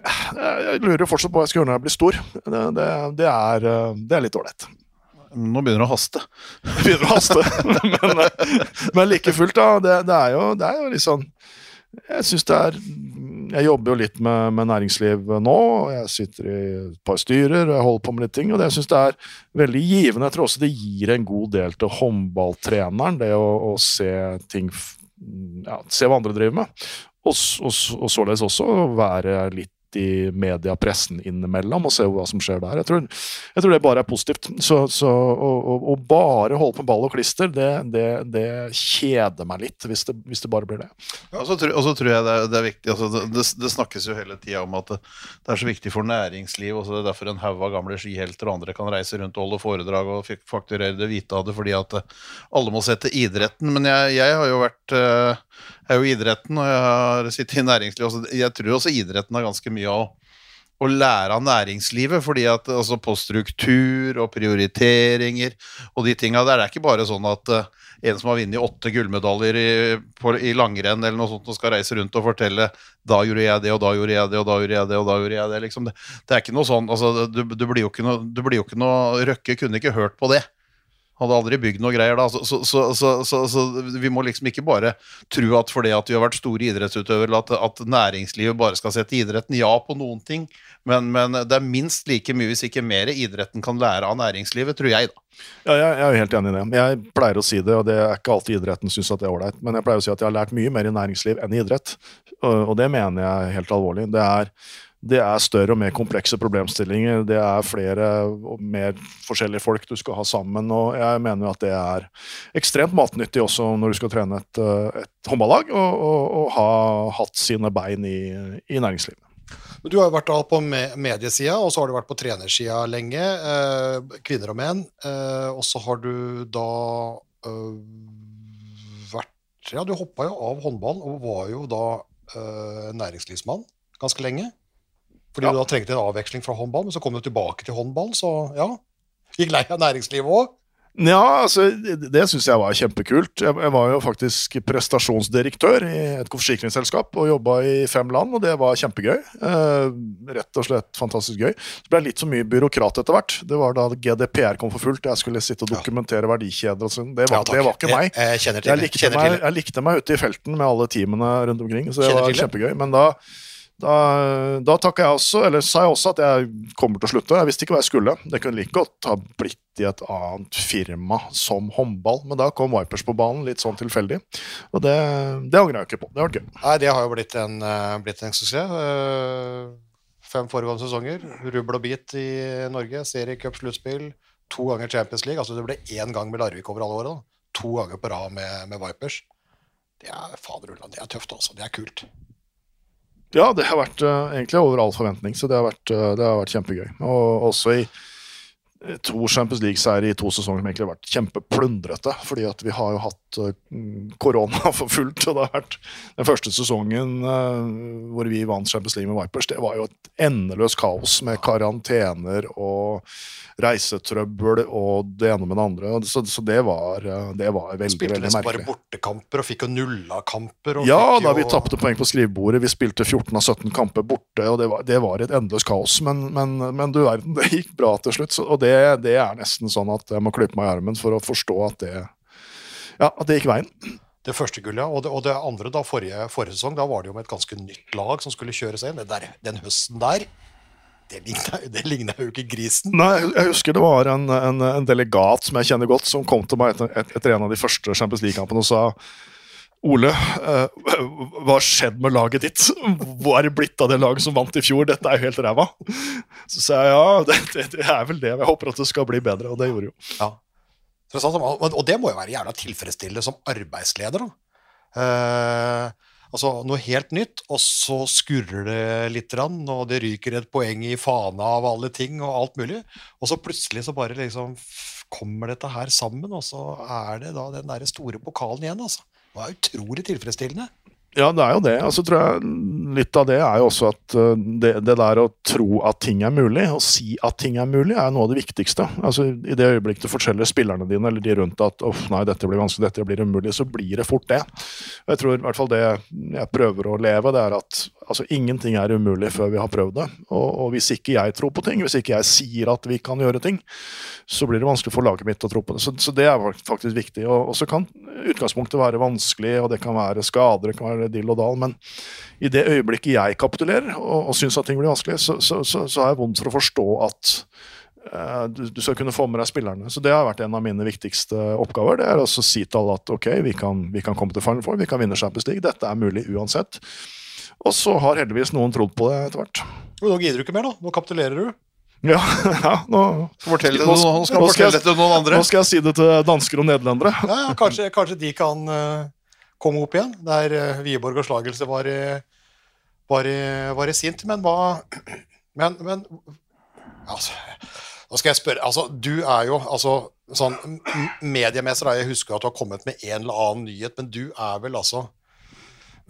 [SPEAKER 4] Jeg lurer fortsatt på hva jeg skal gjøre når jeg blir stor. Det, det, det, er, øh, det er litt ålreit.
[SPEAKER 3] Nå begynner det å haste.
[SPEAKER 4] Begynner å haste. men, men like fullt, da. Det, det, er jo, det er jo litt sånn Jeg syns det er Jeg jobber jo litt med, med, næringsliv nå. og Jeg sitter i et par styrer og jeg holder på med litt ting. Og det jeg syns det er veldig givende. Jeg tror også det gir en god del til håndballtreneren, det å, å se ting ja, Se hva andre driver med. Og, og, og således også være litt i media, pressen innimellom, og se hva som skjer der. Jeg tror, jeg tror det bare er positivt. Så, så å, bare holde på ball og klister, det, det, det kjeder meg litt, hvis det, hvis det, bare blir det.
[SPEAKER 3] Ja, og så tror, tror, jeg det er, er viktig altså det, snakkes jo hele tida om at det, er så viktig for næringsliv, og så det er derfor en haug av gamle skihelter og andre kan reise rundt og holde foredrag og fakturere det hvite av det, fordi at alle må sette idretten. Men jeg, jeg har jo vært jeg er jo idretten, og jeg har sittet i næringslivet. Jeg tror også idretten har ganske mye å, å lære av næringslivet. fordi at altså På struktur og prioriteringer og de tinga der. Det er ikke bare sånn at uh, en som har vunnet åtte gullmedaljer i, i, langrenn eller noe sånt, og skal reise rundt og fortelle 'da gjorde jeg det, og da gjorde jeg det, og da gjorde jeg det', og da gjorde jeg det. Liksom. Det, det, er ikke noe sånn, altså, du, du, blir jo ikke noe, du blir jo ikke noe Røkke kunne ikke hørt på det. Hadde aldri bygd noe greier da. Så, så, så, så, vi må liksom ikke bare tro at fordi at vi har vært store idrettsutøvere, at, at næringslivet bare skal sette idretten ja på noen ting. Men, men, det er minst like mye, hvis ikke mer, idretten kan lære av næringslivet, tror jeg, da.
[SPEAKER 4] Ja, jeg, jeg er helt enig i det. Jeg pleier å si det, og det er ikke alltid idretten syns det er ålreit, men jeg pleier å si at jeg har lært mye mer i næringsliv enn i idrett. Og det mener jeg helt alvorlig. Det er det er større og mer komplekse problemstillinger. Det er flere og mer forskjellige folk du skal ha sammen. og Jeg mener at det er ekstremt matnyttig også når du skal trene et, et håndballag, og, og, og, ha hatt sine bein i, i næringslivet.
[SPEAKER 2] Du har jo vært på mediesida, og så har du vært på trenersida lenge. Eh, kvinner og menn. Eh, og så har du da eh, vært Ja, du hoppa jo av håndball og var jo da næringslivsmann ganske lenge. Fordi ja. du da trengte en avveksling fra håndball, men så kom du tilbake til håndball, så ja. Gikk lei av næringslivet òg.
[SPEAKER 4] Ja, altså, det, syns jeg var kjempekult. Jeg, jeg, var jo faktisk prestasjonsdirektør i et forsikringsselskap og jobba i fem land, og det var kjempegøy. Eh, rett og slett fantastisk gøy. Så ble jeg litt så mye byråkrat etter hvert. Det var da GDPR kom for fullt. Jeg skulle sitte og dokumentere verdikjeder og sånn. Det, ja, det, var ikke meg.
[SPEAKER 2] Jeg, jeg,
[SPEAKER 4] jeg, likte meg, jeg likte meg ute i felten med alle teamene rundt omkring, så det var kjempegøy. Men da da, da takka jeg også, eller sa jeg også at jeg kommer til å slutte. Jeg visste ikke hva jeg skulle. Det kunne like godt ha blitt i et annet firma som håndball, men da kom Vipers på banen litt sånn tilfeldig. Og det, det angrer jeg ikke på. Det vært gøy.
[SPEAKER 2] Nei, det har jo blitt en, eh, blitt en suksess. Eh, fem foregående sesonger. Rubbel og bit i Norge. Seriecup, sluttspill. To ganger Champions League. Altså det ble én gang med Larvik over alle året. To ganger på rad med, med Vipers. Det er faderullan, det er tøft, altså. Det er kult.
[SPEAKER 4] Ja, det har vært uh, egentlig over all forventning, så det har vært, uh, det har vært kjempegøy. Og også i eh, to Champions League-seiere i to sesonger som egentlig har vært kjempeplundrete. fordi at vi har jo hatt uh, korona for fullt. og det har vært Den første sesongen hvor vi vant Champions League med Vipers, det var jo et endeløst kaos med karantener og reisetrøbbel og det ene med det andre. Så, så det, var, det var veldig
[SPEAKER 2] Spilte
[SPEAKER 4] veldig merkelig.
[SPEAKER 2] bare bortekamper og fikk jo nulla kamper?
[SPEAKER 4] ja, da jo... vi tapte poeng på skrivebordet. Vi spilte 14 av 17 kamper borte, og det var, det var et endeløst kaos. Men, men, men, du verden, det gikk bra til slutt. Så, og det, det, er nesten sånn at jeg må klype meg i armen for å forstå at det, ja, at det gikk veien.
[SPEAKER 2] Det første gullet, og det, og det andre da, forrige, forrige, sesong, da var det jo med et ganske nytt lag som skulle kjøres inn. Den, den høsten der det ligner, det ligner jo ikke grisen.
[SPEAKER 4] Nei, jeg husker det var en, en, en delegat som jeg kjenner godt, som kom til meg etter, etter en av de første Champions League-kampene og sa Ole, eh, hva har skjedd med laget ditt? Hvor er det blitt av det laget som vant i fjor? Dette er jo helt ræva. Så sa jeg ja, det, det, det er vel det. Jeg håper at det skal bli bedre, og det gjorde jo.
[SPEAKER 2] Ja. Og det må jo være jævla tilfredsstillende som arbeidsleder, da. Eh, altså noe helt nytt, og så skurrer det litt, og det ryker et poeng i fana av alle ting og alt mulig. Og så plutselig så bare liksom kommer dette her sammen, og så er det da den derre store pokalen igjen, altså. Var utrolig tilfredsstillende.
[SPEAKER 4] Ja, det er jo det. Altså, tror jeg Litt av det er jo også at uh, det, det der å tro at ting er mulig, og si at ting er mulig, er noe av det viktigste. Altså, I det øyeblikket du forteller spillerne dine eller de rundt at uff, nei, dette blir vanskelig, dette blir umulig, så blir det fort det. Jeg tror i hvert fall det jeg prøver å leve, det er at altså, ingenting er umulig før vi har prøvd det. Og, og hvis ikke jeg tror på ting, hvis ikke jeg sier at vi kan gjøre ting, så blir det vanskelig for laget mitt å tro på det. Så, så det er faktisk viktig. Og, og så kan utgangspunktet være vanskelig, og det kan være skader, det kan være dill og dal, men i det øyeblikket jeg kapitulerer og, og syns at ting blir vanskelig, så, så, så, så har jeg vondt for å forstå at uh, du, du skal kunne få med deg spillerne. Så Det har vært en av mine viktigste oppgaver. Det er å si til alle at ok, vi kan, vi kan komme til Final Four, vi kan vinne Champions League. Dette er mulig uansett. Og så har heldigvis noen trodd på det etter hvert.
[SPEAKER 2] Nå gidder du ikke mer, da. Nå kapitulerer du.
[SPEAKER 4] Ja, ja nå,
[SPEAKER 3] Fortell det
[SPEAKER 4] Nå-
[SPEAKER 3] skal
[SPEAKER 4] nå skal
[SPEAKER 3] fortelle
[SPEAKER 4] jeg-
[SPEAKER 3] det til noen andre.
[SPEAKER 4] nå skal jeg si det til dansker og nederlendere.
[SPEAKER 2] Ja, ja, kanskje, kanskje de kan eh, komme opp igjen, der Wiborg og Slagelse var i, var i, var i sint. Men hva Men, men altså, Nå skal jeg spørre altså, Du er jo altså sånn mediemester. Jeg husker at du har kommet med en eller annen nyhet, men du er vel altså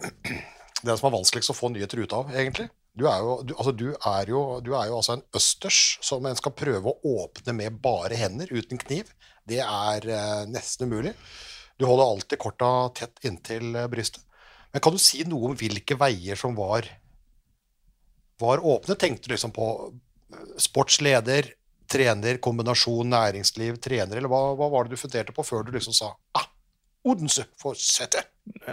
[SPEAKER 2] den som er vanskeligst å få nyheter ut av, egentlig. Du er jo, du, altså, du er jo, du er jo altså en østers som en skal prøve å åpne med bare hender, uten kniv. Det er eh, nesten umulig. Du holder alltid korta tett inntil eh, brystet. Men kan du si noe om hvilke veier som var, var åpne? Tenkte du liksom på eh, sportsleder, trener, kombinasjon næringsliv, trener, eller hva, hva var det du funderte på før du liksom sa ah, Odense fortsette?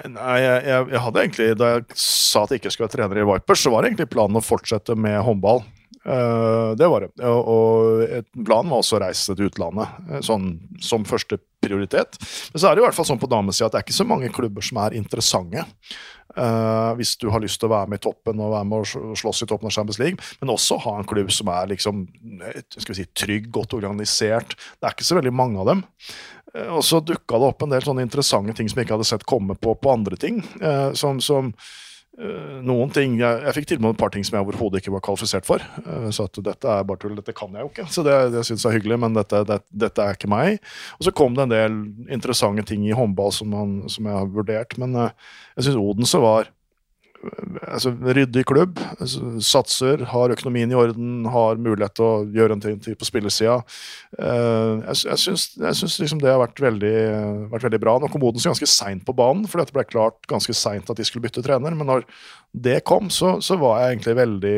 [SPEAKER 4] Nei, jeg, jeg, jeg hadde egentlig, Da jeg sa at jeg ikke skulle være trener i Vipers, så var det egentlig planen å fortsette med håndball. Eh, det var det. Og, og planen var også å reise til utlandet eh, sånn, som første prioritet. Men så er det i hvert fall sånn på damesida at det er ikke så mange klubber som er interessante. Uh, hvis du har lyst til å være med i toppen og være med å slåss i toppen av Champions League, men også ha en klubb som er liksom, skal vi si, trygg, godt organisert. Det er ikke så veldig mange av dem. Uh, Og så dukka det opp en del sånne interessante ting som jeg ikke hadde sett komme på, på andre ting. Uh, som, som noen ting jeg, jeg fikk til med et par ting som jeg overhodet ikke var kvalifisert for. Eh, så at dette er bare tull, dette kan jeg jo ikke. Så det, det syns jeg er hyggelig, men dette, det, dette er ikke meg. Og så kom det en del interessante ting i håndball som, man, som jeg har vurdert. Men eh, jeg syns Odense var altså, ryddig klubb. altså, Satser, har økonomien i orden, har mulighet til å gjøre en ting på spillesida. Eh, jeg, jeg syns, liksom det har vært veldig, vært veldig bra. Nå kom Odense ganske seint på banen, for det ble klart ganske seint at de skulle bytte trener. Men når det kom, så, så var jeg egentlig veldig,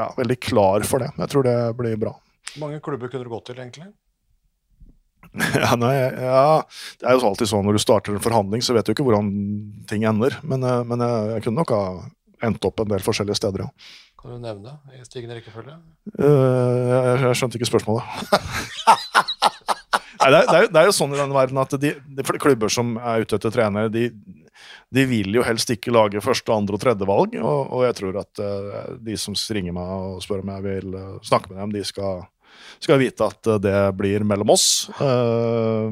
[SPEAKER 4] ja, veldig klar for det. Jeg tror det blir bra.
[SPEAKER 2] Hvor mange klubber kunne du gått til, egentlig?
[SPEAKER 4] Ja, nei, ja, Det er jo alltid sånn når du starter en forhandling, så vet du ikke hvordan ting ender. Men, eh, men jeg, jeg kunne nok ha endt opp en del forskjellige steder, ja.
[SPEAKER 2] Kan du nevne i stigende rekkefølge?
[SPEAKER 4] Uh, jeg, jeg skjønte ikke spørsmålet. Nei, det, er, det, er, jo- det er jo sånn i denne verden at de, de klubber som er ute etter trenere, de, de vil jo helst ikke lage første, andre og tredje valg. Og, og jeg tror at uh, de som ringer meg og spør om jeg vil uh, snakke med dem, de skal, skal vite at eh, det blir mellom oss. Eh,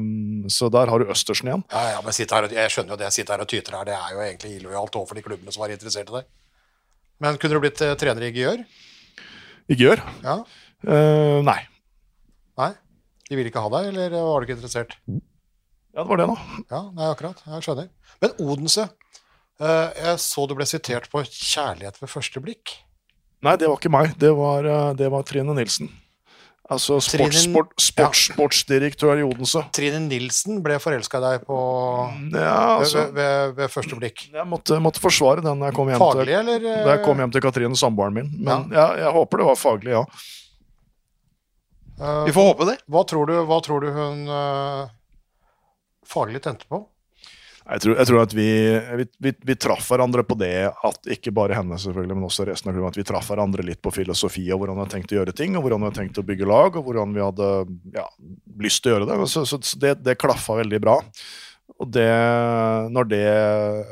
[SPEAKER 4] så der har du Østersen igjen.
[SPEAKER 2] Ja, ja, men her, jeg skjønner jo det. Jeg sitter her og tyter her. Det er jo egentlig illojalt overfor de klubbene som var interessert i deg. Men kunne du blitt eh, trener i Gjør?
[SPEAKER 4] I gjør.
[SPEAKER 2] Ja?
[SPEAKER 4] Uh, nei.
[SPEAKER 2] Nei? De ville ikke ha deg, eller var du ikke interessert?
[SPEAKER 4] Ja, det var det, da.
[SPEAKER 2] Ja, nei, akkurat. Jeg skjønner. Men Odense Jeg så du ble sitert på 'kjærlighet ved første blikk'.
[SPEAKER 4] Nei, det var ikke meg. Det var, det var Trine Nilsen. Altså sports,
[SPEAKER 2] Trine-
[SPEAKER 4] sport, sports, sportsdirektør i Odense.
[SPEAKER 2] Trine Nilsen ble forelska i deg på
[SPEAKER 4] Ja, altså,
[SPEAKER 2] ved, ved, ved første blikk.
[SPEAKER 4] jeg måtte, måtte forsvare den da jeg kom hjem
[SPEAKER 2] Faglig,
[SPEAKER 4] til,
[SPEAKER 2] eller? eh,
[SPEAKER 4] da jeg kom hjem til Katrine, samboeren min. Men ja. jeg håper det var faglig, ja.
[SPEAKER 2] Uh,
[SPEAKER 3] Vi får håpe det.
[SPEAKER 2] hva, tror du, hva tror du hun uh, faglig tente på?
[SPEAKER 4] Jeg tror, jeg tror at vi, vi, vi, vi traff hverandre på det at ikke bare henne, selvfølgelig, men også resten av klubben, at vi traff hverandre litt på filosofi og hvordan vi hadde tenkt å gjøre ting, og hvordan vi hadde tenkt å bygge lag, og hvordan vi hadde ja, lyst til å gjøre det. Så, så, det, det klaffa veldig bra. Og det, det,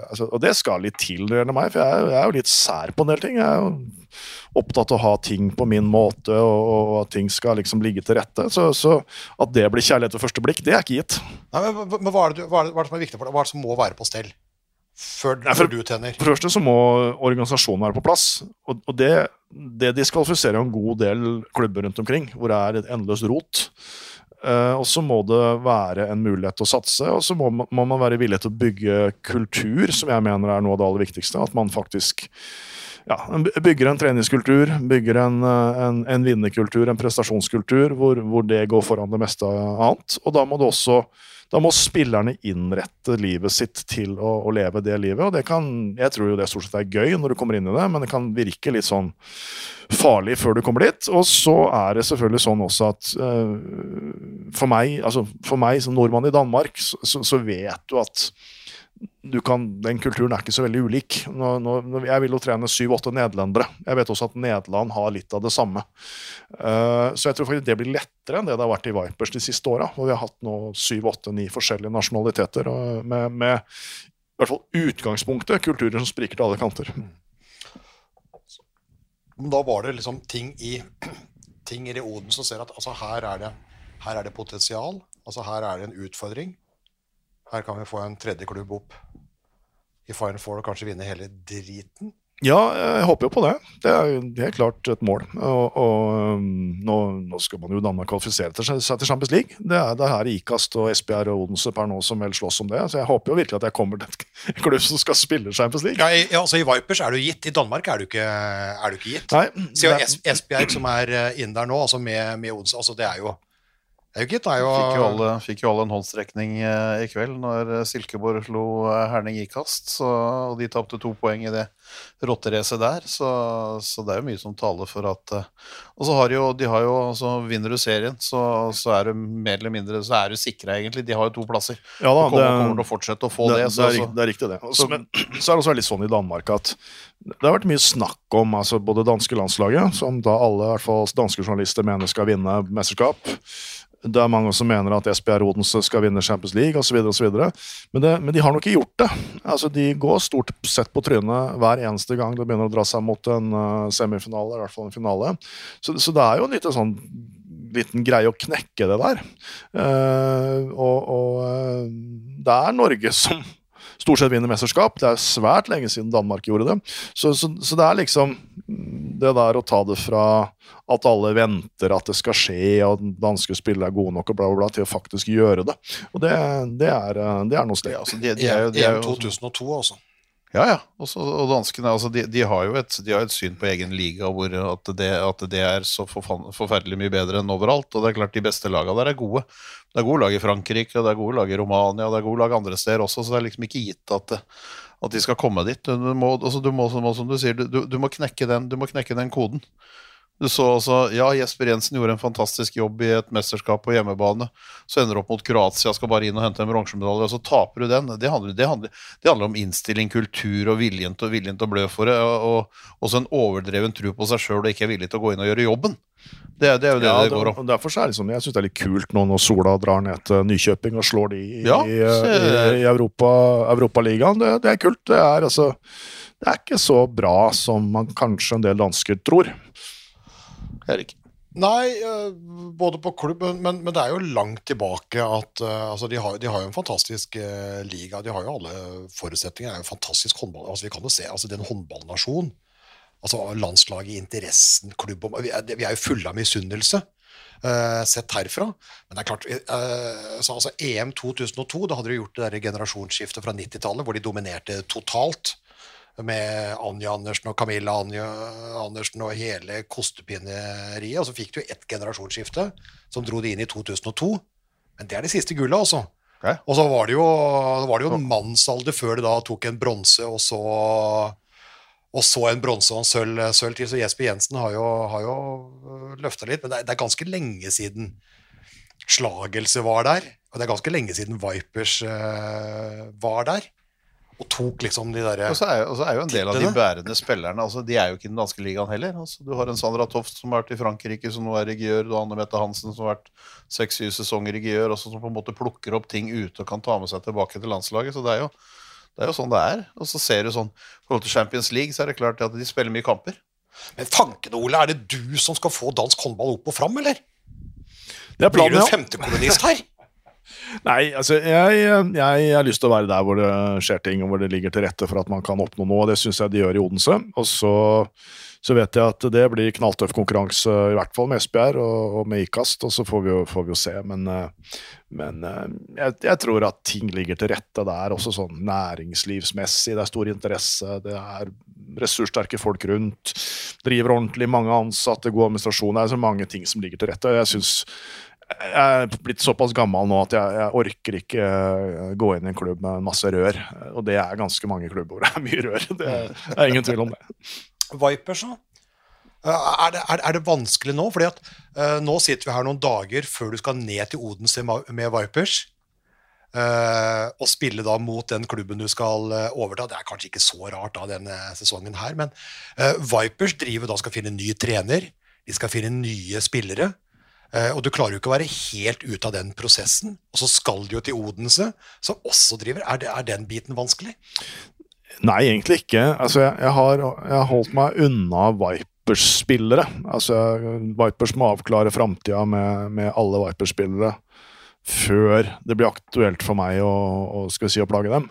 [SPEAKER 4] altså, og det skal litt til meg, for jeg, jeg er jo litt sær på en del ting. Jeg er jo opptatt av å ha ting på min måte, og, og at ting skal liksom ligge til rette. Så, så at det blir kjærlighet ved første blikk, det er ikke gitt.
[SPEAKER 2] Nei, men, men hva, er det, hva, er det, hva er det som er viktig for deg? Hva er det som må være på stell før,
[SPEAKER 4] Nei, for-
[SPEAKER 2] før du tjener?
[SPEAKER 4] For det første så må organisasjonen være på plass. Og, og det, det diskvalifiserer en god del klubber rundt omkring, hvor det er et endeløst rot. Uh, og så må det være en mulighet til å satse, og så må, må man være villig til å bygge kultur, som jeg mener er noe av det aller viktigste. At man faktisk ja, bygger en treningskultur, bygger en, eh, en, en vinnerkultur, en prestasjonskultur, hvor, hvor det går foran det meste annet. Og da må det også da må spillerne innrette livet sitt til å, å leve det livet. og det kan, Jeg tror jo det stort sett er gøy når du kommer inn i det, men det kan virke litt sånn farlig før du kommer dit. Og så er det selvfølgelig sånn også at uh, for meg altså for meg som nordmann i Danmark, så, så, så vet du at kan, den kulturen er ikke så veldig ulik. Nå, nå, jeg vil jo trene syv-åtte nederlendere. Jeg vet også at Nederland har litt av det samme. Uh, så jeg tror faktisk det blir lettere enn det det har vært i Vipers de siste åra. Hvor vi har hatt nå syv-åtte-ni forskjellige nasjonaliteter med, med i hvert fall utgangspunktet kulturer som spriker til alle kanter.
[SPEAKER 2] Men da var det liksom ting i, ting i Oden som ser at altså, her, er det, her er det potensial. Altså, her er det en utfordring. Her kan vi få en tredje klubb opp i Final Four og kanskje vinne hele driten.
[SPEAKER 4] Ja, jeg håper jo på det. Det er jo helt klart et mål. Og, og um, nå, nå skal man jo Danmark kvalifisere til seg til Champions League. Det er, det er her Ikast og Esbjerg og Odense per nå som vel slåss om det. Så jeg håper jo virkelig at jeg kommer til en klubb som skal spille Champions League.
[SPEAKER 2] Ja, i, ja, altså, I Vipers er du gitt, i Danmark er du ikke, er du ikke gitt.
[SPEAKER 4] Nei,
[SPEAKER 2] Sier jo
[SPEAKER 4] det-
[SPEAKER 2] Esbjerg som er eh, inne der nå, altså med, med Odense. Altså, det er jo
[SPEAKER 3] Fikk jo alle, fikk jo alle en håndsrekning eh, i kveld når eh, Silkeborg slo eh, Herning i kast. Så, og de tapte to poeng i det rotteracet der. Så, så det er jo mye som taler for at Og så har jo, de har jo så Vinner du serien, så, så er du mer eller mindre Så er du sikra, egentlig. De har jo to plasser.
[SPEAKER 4] Ja da,
[SPEAKER 3] kommer,
[SPEAKER 4] det-
[SPEAKER 3] kommer til å fortsette å få
[SPEAKER 4] det,
[SPEAKER 3] det.
[SPEAKER 4] det, er, det er riktig, det. Også, men så er det også litt sånn i Danmark at det har vært mye snakk om altså både danske landslaget, som da alle, i hvert fall danske journalister, mener skal vinne mesterskap. Det er mange som mener at SPR Odense skal vinne Champions League osv. Men, det- men de har nok ikke gjort det. Altså, De går stort sett på trynet hver eneste gang det begynner å dra seg mot en eh, semifinale, eller i hvert fall en finale. Så, så det er jo en liten sånn liten greie å knekke det der. Uh, og og eh, det er Norge som stort sett vinner mesterskap. Det er svært lenge siden Danmark gjorde det. Så, så, så det er liksom det der å ta det fra at alle venter at det skal skje, og danske spillere er gode nok, og bla, bla, bla, til å faktisk gjøre det. Og det, det, er, det er noe sted.
[SPEAKER 3] altså, de, de er jo, de er
[SPEAKER 2] EM 2002, altså.
[SPEAKER 3] Ja, ja. Også, og danskene altså, de, de, har jo et, de har et syn på egen liga hvor at det, at det er så forfan- forferdelig mye bedre enn overalt. Og det er klart de beste lagene der er gode. Det er gode lag i Frankrike, og det er gode lag i Romania, og det er gode lag andre steder også, så det er liksom ikke gitt at, det- at de skal komme dit. Du må, altså, du må, som du sier, du, du, må knekke den, du må knekke den koden. Du så altså, ja, Jesper Jensen gjorde en fantastisk jobb i et mesterskap på hjemmebane. Så ender du opp mot Kroatia, skal bare inn og hente en bronsemedalje, og så taper du den. Det handler, det, handler, det handler om innstilling, kultur og viljen til, viljen til å blø for det. Og, og også en overdreven tro på seg sjøl og ikke er villig til å gå inn og gjøre jobben. Det, det er jo det
[SPEAKER 4] Ja,
[SPEAKER 3] det går om.
[SPEAKER 4] Derfor er liksom, jeg syns det er litt kult nå når Sola drar ned til Nykjøping og slår de i,
[SPEAKER 3] Ja,
[SPEAKER 4] i, i Europa, Europaligaen. Det, det er kult. Det er, altså, det er ikke så bra som man kanskje en del dansker tror.
[SPEAKER 3] Det.
[SPEAKER 2] Nei, eh, både på klubb, men, men det er jo langt tilbake at eh, altså de, har, de har jo en fantastisk eh, liga. De har jo alle forutsetninger. Det er jo en fantastisk håndball. Altså vi kan jo se, altså det er en håndballnasjon. Altså Landslaget, interessen, klubb Vi er, vi er jo fulle av misunnelse. Uh, sett herfra. Men det er klart uh, så, altså EM 2002, da hadde de gjort det der generasjonsskiftet fra 90-tallet, hvor de dominerte totalt med Anja Andersen og Camilla Anja Andersen og hele kostepinneriet. Og så fikk du ett generasjonsskifte som dro det inn i 2002. Men det er det siste gullet, altså.
[SPEAKER 3] Okay.
[SPEAKER 2] Og så var det jo, var det jo en mannsalder før det da tok en bronse, og så og så en bronse og en sølv, sølv til. Så Jesper Jensen har jo, har jo løfta litt, men det er, det er ganske lenge siden. Slagelse var der. Og det er ganske lenge siden Vipers uh, var der. Og tok liksom de derre
[SPEAKER 3] Og er, og så er jo en del av de bærende spillerne altså, De er jo ikke i den danske ligaen heller. Altså, du har en Sandra Toft som har vært i Frankrike, som nå er i Gjør. Du har Anne Mette Hansen som har vært seks-syv sesonger i Gjør, og som på en måte plukker opp ting ute og kan ta med seg tilbake til landslaget. Så det er jo, det er jo sånn det er. Og så ser du sånn I forhold til Champions League så er det klart at de spiller mye kamper.
[SPEAKER 2] Men fanken, Ole, er det du som skal få dansk håndball opp og fram, eller?
[SPEAKER 4] Det er
[SPEAKER 2] Blir du en femtekolonist her?
[SPEAKER 4] Nei, altså, jeg, jeg, har lyst til å være der hvor det skjer ting, og hvor det ligger til rette for at man kan oppnå noe. og Det syns jeg de gjør i Odense. Og så, så vet jeg at det blir knalltøff konkurranse, i hvert fall med Esbjerg og, og med Ikast. Og så får vi jo, får vi jo se. Men, eh, men eh, jeg, jeg tror at ting ligger til rette der, også sånn næringslivsmessig. Det er stor interesse. Det er ressurssterke folk rundt. Driver ordentlig, mange ansatte, god administrasjon. Det er så mange ting som ligger til rette. jeg synes jeg er blitt såpass gammel nå at jeg, jeg orker ikke eh, gå inn i en klubb med masse rør. Og det er ganske mange klubber hvor det er mye rør. Det er, ingen tvil om det.
[SPEAKER 2] Vipers, da? Eh, Er det, er, er det vanskelig nå? Fordi at uh, nå sitter vi her noen dager før du skal ned til Odense med Vipers. Uh, og spille da mot den klubben du skal uh, overta. Det er kanskje ikke så rart da denne sesongen her, men Vipers driver da skal finne ny trener. De skal finne nye spillere. Eh, og du klarer jo ikke å være helt ute av den prosessen. Og så skal du jo til Odense, som også driver. Er, det, er den biten vanskelig?
[SPEAKER 4] Nei, egentlig ikke. Altså, jeg, jeg, har, jeg har holdt meg unna Vipers-spillere. Altså, Vipers må avklare framtida med, med alle Vipers-spillere før det blir aktuelt for meg å, å, si, å plage dem.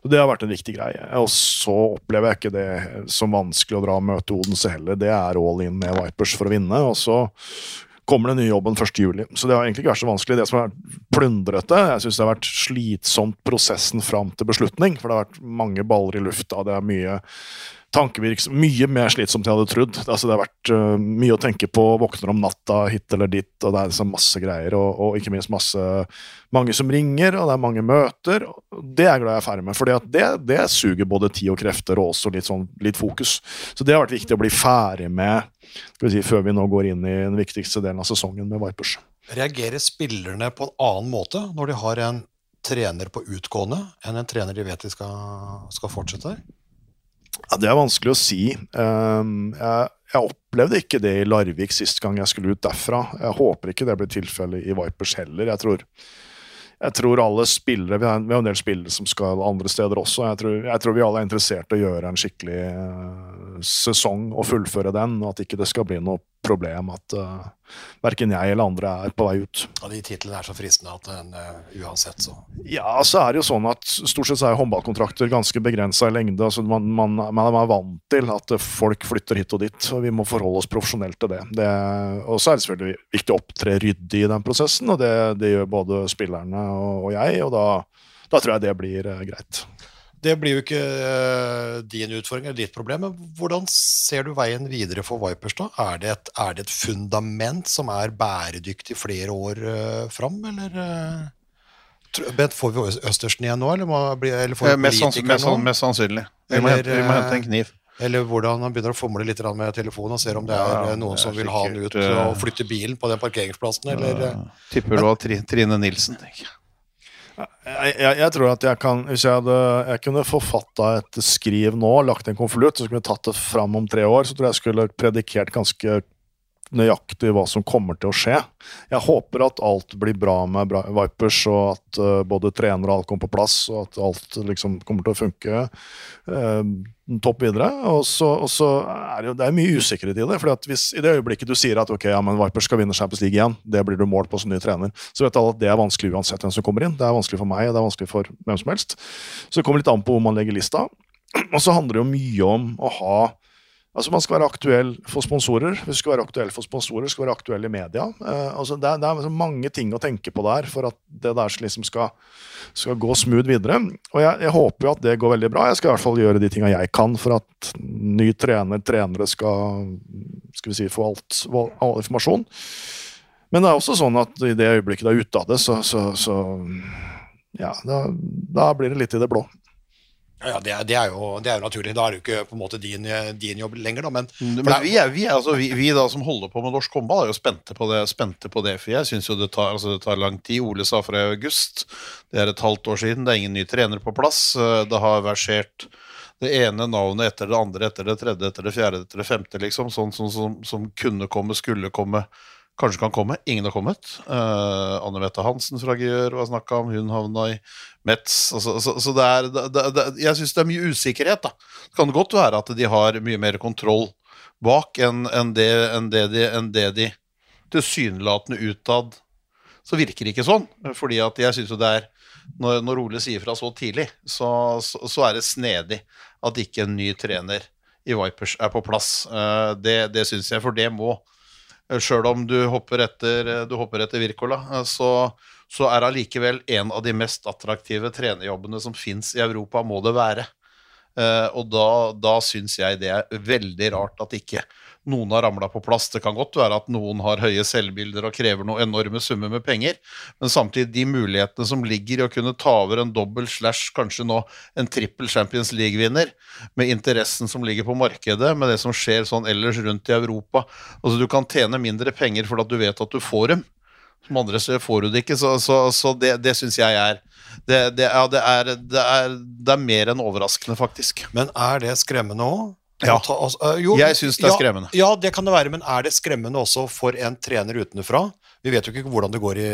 [SPEAKER 4] Så Det har vært en viktig greie. Og så opplever jeg ikke det som vanskelig å dra og møte Odense heller. Det er all in med Vipers for å vinne. og så kommer den nye jobben 1. juli. Så det har egentlig ikke vært så vanskelig. Det som har vært plundrete, jeg syns det har vært slitsomt prosessen fram til beslutning. For det har vært mange baller i lufta, det er mye tankevirksomhet Mye mer slitsomt enn jeg hadde trodd. Altså, det har vært uh, mye å tenke på. Våkner om natta hit eller dit, og det er liksom masse greier. Og, og ikke minst masse mange som ringer, og det er mange møter. Det er glad jeg er ferdig med, for det, det suger både tid og krefter og også litt, sånn, litt fokus. Så det har vært viktig å bli ferdig med skal vi si, før vi nå går inn i den viktigste delen av sesongen med Vipers.
[SPEAKER 2] Reagerer spillerne på en annen måte når de har en trener på utgående enn en trener de vet de skal, skal fortsette her?
[SPEAKER 4] Ja, Det er vanskelig å si. Um, jeg, jeg opplevde ikke det i Larvik sist gang jeg skulle ut derfra. Jeg håper ikke det blir tilfellet i Vipers heller. Jeg tror, jeg tror alle spillere, Vi har, en del spillere som skal andre steder også. Jeg tror, jeg tror vi alle er interessert i å gjøre en skikkelig uh, sesong og fullføre den. Og at ikke det skal bli noe problem at uh, verken jeg eller andre er på vei ut.
[SPEAKER 2] Ja, de titlene er så fristende at den, uh, uansett, så
[SPEAKER 4] Ja, så er det jo sånn at stort sett så er håndballkontrakter ganske begrensa i lengde. altså man, man, man er vant til at folk flytter hit og dit, og vi må forholde oss profesjonelt til det. det og så er det selvfølgelig viktig å opptre ryddig i den prosessen, og det, det gjør både spillerne og, og jeg, og da, da tror jeg det blir uh, greit.
[SPEAKER 2] Det blir jo ikke eh, din utfordring eller ditt problem, men hvordan ser du veien videre for Vipers da? Er det et, er det et fundament som er bæredyktig flere år uh, fram, eller eh, Bent, får vi Østersen igjen nå, eller, må, eller får
[SPEAKER 3] Eh,
[SPEAKER 2] vi
[SPEAKER 3] Mest, sanns-
[SPEAKER 2] politikeren
[SPEAKER 3] mest,
[SPEAKER 2] nå?
[SPEAKER 3] mest sannsynlig. Vi må,
[SPEAKER 2] Eller,
[SPEAKER 3] hente, vi må
[SPEAKER 2] eh,
[SPEAKER 3] hente en kniv.
[SPEAKER 2] Eller hvordan han begynner å fomle litt med telefonen og ser om det er
[SPEAKER 3] Ja,
[SPEAKER 2] eh, noen som vil ha han ut
[SPEAKER 3] eh,
[SPEAKER 2] og flytte bilen på den parkeringsplassen, eller ja,
[SPEAKER 3] Tipper du har Trine Nilsen. tenker jeg.
[SPEAKER 4] Jeg, jeg, tror at jeg kan Hvis jeg, hadde, jeg kunne forfatta et skriv nå, lagt en konvolutt, så skulle jeg tatt det fram om tre år, så tror jeg jeg skulle predikert ganske nøyaktig hva som kommer til å skje. Jeg håper at alt blir bra med Vipers, og at uh, både trener og alt kommer på plass, og at alt liksom kommer til å funke eh, topp videre. Og så, og så er det jo det er mye usikkerhet i det. at hvis I det øyeblikket du sier at ok, ja, men Vipers skal vinne Champions League igjen, det blir du målt på som ny trener, så vet alle at det er vanskelig uansett hvem som kommer inn. Det er vanskelig for meg, og det er vanskelig for hvem som helst. Så det kommer litt an på hvor man legger lista. Og så handler det jo mye om å ha Altså Man skal være aktuell for sponsorer. Hvis du skal være aktuell for sponsorer, skal du være aktuell i media. Uh, altså det, er, det er mange ting å tenke på der for at det der liksom skal, skal gå smooth videre. Og jeg, jeg håper jo at det går veldig bra. Jeg skal i hvert fall gjøre de tinga jeg kan for at ny trener, trenere skal, skal vi si, få alt, all informasjon. Men det er også sånn at i det øyeblikket du er ute av det, så, så, så ja, da, da blir det litt i det blå.
[SPEAKER 2] Ja, det er, det, er jo, det er jo naturlig. Da er det jo ikke på en måte din, din jobb lenger, da. Men,
[SPEAKER 3] Men
[SPEAKER 2] er-
[SPEAKER 3] vi, er, vi, altså, vi, vi da som holder på med norsk håndball, er jo spente på det. Spente på det for jeg syns jo det tar, altså, det tar lang tid. Ole sa fra i august. Det er et halvt år siden. Det er ingen ny trener på plass. Eh, Det har versert det ene navnet etter det andre, etter det tredje, etter det fjerde, etter det femte, liksom. Sånn som, som, som kunne komme, skulle komme, kanskje kan komme. Ingen har kommet. Uh, Anne Mette Hansen fra Gjør var snakka om, hun havna i Metz. Altså, så, så det er, det, det, jeg syns det er mye usikkerhet, da. Det kan godt være at de har mye mer kontroll bak enn en det, en det de, en det de tilsynelatende utad Så virker det ikke sånn. Fordi at jeg syns jo det er når, når Ole sier fra så tidlig, så, så, så er det snedig at ikke en ny trener i Vipers er på plass. Uh, Det, det syns jeg, for det må Sjøl om du hopper etter, du hopper etter Wirkola, eh, så, så er det allikevel en av de mest attraktive trenerjobbene som fins i Europa, må det være. Eh, og da, da syns jeg det er veldig rart at ikke noen har ramla på plass. Det kan godt være at noen har høye selvbilder og krever noen enorme summer med penger, men samtidig de mulighetene som ligger i å kunne ta over en dobbel slash, kanskje nå en trippel Champions League-vinner, med interessen som ligger på markedet, med det som skjer sånn ellers rundt i Europa. Altså Du kan tjene mindre penger fordi at du vet at du får dem. Som andre steder får du det ikke, så, så, så det, det syns jeg er det, det, ja, det, er, det, er, det er mer enn overraskende, faktisk.
[SPEAKER 2] Men er det skremmende òg?
[SPEAKER 3] Ja. Jeg syns det er skremmende.
[SPEAKER 2] Ja, det kan det være, men er det skremmende også for en trener utenfra? Vi vet jo ikke hvordan det går i,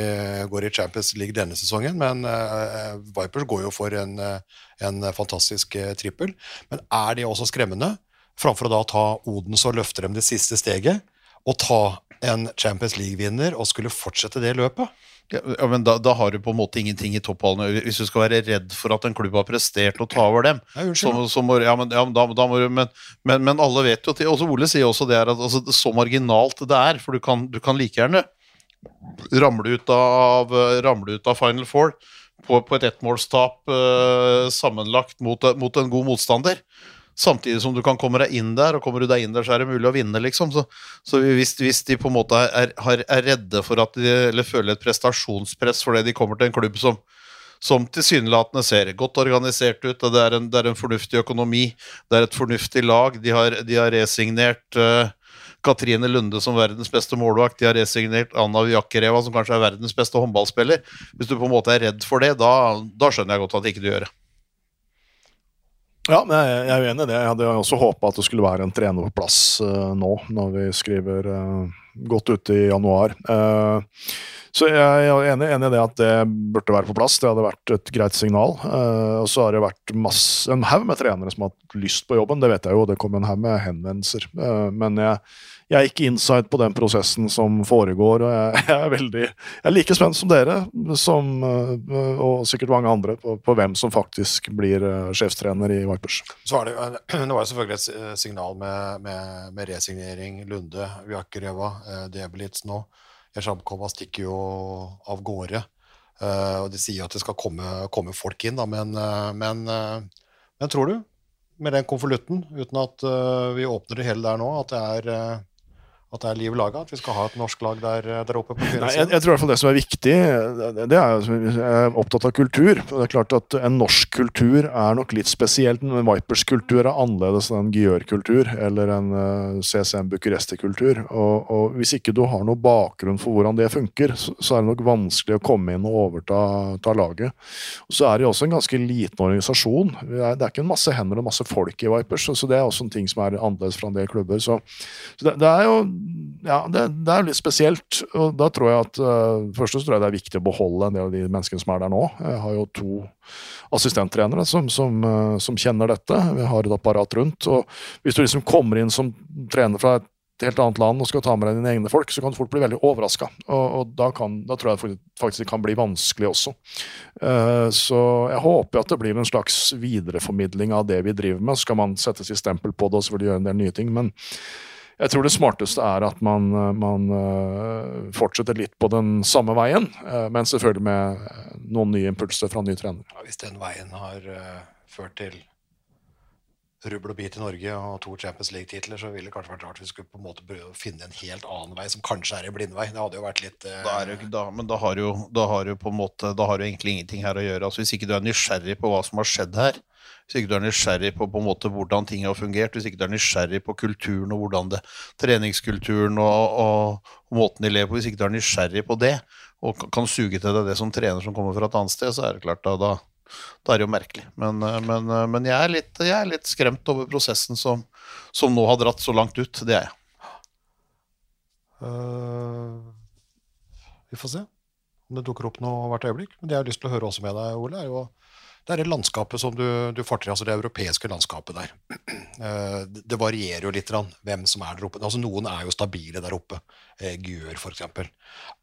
[SPEAKER 2] går i Champions League denne sesongen, men uh, Vipers går jo for en, uh, en fantastisk uh, trippel. Men er det også skremmende, framfor å da ta Odens og løfte dem det siste steget, og ta en Champions League-vinner og skulle fortsette det løpet?
[SPEAKER 3] Ja, men da, da har du på en måte ingenting i topphallen. Hvis du skal være redd for at en klubb har prestert å ta over dem så, så må, ja, men, ja, men da, da må du, men, men, men alle vet jo at også Ole sier også det er at altså, så marginalt det er, for du kan, du kan like gjerne ramle ut av, ramle ut av Final Four på, på et ettmålstap uh, sammenlagt mot, mot en god motstander. Samtidig som du kan komme deg inn der, og kommer du deg inn der, så er det mulig å vinne, liksom. Så, så hvis, hvis de på en måte er, er, redde for at de eller føler et prestasjonspress fordi de kommer til en klubb som som tilsynelatende ser godt organisert ut. Det er, en, det er en fornuftig økonomi, det er et fornuftig lag. De har, de har resignert uh, Katrine Lunde som verdens beste målvakt. De har resignert Anna Vjakereva, som kanskje er verdens beste håndballspiller. Hvis du på en måte er redd for det, da, da skjønner jeg godt at ikke du gjør det.
[SPEAKER 4] Ja, jeg, er uenig i det. Jeg hadde også håpa at det skulle være en trener på plass uh, nå, når vi skriver uh, godt ute i januar. Uh, så jeg er enig, enig i det at det burde være på plass. Det hadde vært et greit signal. Og så har det vært masse, en haug med trenere som har hatt lyst på jobben, det vet jeg jo. Det kom en haug med henvendelser. Men jeg, jeg er ikke inside på den prosessen som foregår, og jeg, jeg er veldig Jeg er like spent som dere, som, eh, og sikkert mange andre, på, på hvem som faktisk blir eh, sjefstrener i Vipers.
[SPEAKER 2] Så er det, det var selvfølgelig et signal med, med, med resignering. Lunde, Vjakereva, eh, Debelitz nå. Jeshamkova stikker jo av gårde. Og de sier at det skal komme, komme folk inn, da, men, men, men tror du, med den konvolutten, uten at uh, vi åpner det hele der nå, at det er, eh, at det er liv laga? At vi skal ha et norsk lag der, der oppe på
[SPEAKER 4] Nei, jeg, jeg tror i hvert fall det som er viktig, det- det er jeg er opptatt av kultur. og det er klart at En norsk kultur er nok litt spesielt. En Vipers kultur er annerledes enn en Gjør-kultur eller en uh, CCM Bucuresti-kultur. Og, og Hvis ikke du har noen bakgrunn for hvordan det funker, så, så er det nok vanskelig å komme inn og overta ta laget. Og Så er det jo også en ganske liten organisasjon. Det er, det er ikke en masse hender og masse folk i Vipers, så, så det er også en ting som er annerledes fra en del klubber. Så, så det, det er jo ja, det, det er litt spesielt. og da tror jeg at uh, Først tror jeg det er viktig å beholde en del av de menneskene som er der nå. Jeg har jo to assistenttrenere som, som, uh, som kjenner dette. Vi har et apparat rundt. og Hvis du liksom kommer inn som trener fra et helt annet land og skal ta med deg dine egne folk, så kan du fort bli veldig overraska. Og, og da, da tror jeg faktisk det kan bli vanskelig også. Uh, så jeg håper at det blir en slags videreformidling av det vi driver med. Så skal man sette sitt stempel på det og selvfølgelig gjøre en del nye ting. men jeg tror det smarteste er at man, man øh, fortsetter litt på den samme veien, øh, men selvfølgelig med noen nye impulser fra en ny trener.
[SPEAKER 2] Ja, hvis den veien har eh, ført til rubbel og bit i Norge og to Champions League-titler, så ville det kanskje vært rart hvis vi skulle på en måte prøve å finne en helt annen vei, som kanskje er en blindvei. Det hadde jo vært litt uh...
[SPEAKER 3] Da er det jo da, men da har, jo, da har jo på en måte Da har du egentlig ingenting her å gjøre. Altså Hvis ikke du er nysgjerrig på hva som har skjedd her, hvis ikke du er nysgjerrig på, på en måte hvordan ting har fungert, hvis ikke du er nysgjerrig på kulturen og hvordan det, treningskulturen og, og, og måten de lever på, hvis ikke du er nysgjerrig på det, og kan, suge til deg det som trener som kommer fra et annet sted, så er det klart da, da, da er det jo merkelig. Men, men, men jeg, er litt, jeg, er litt, skremt over prosessen som, som nå har dratt så langt ut. Det er jeg.
[SPEAKER 2] Uh, vi får se om det dukker opp noe hvert øyeblikk. Men det jeg har lyst til å høre også med deg, Ole, er jo det er det landskapet som du, du til, altså det europeiske landskapet der. Uh, det varierer jo litt hvem som er der oppe. Altså Noen er jo stabile der oppe. Uh, Gjør, f.eks.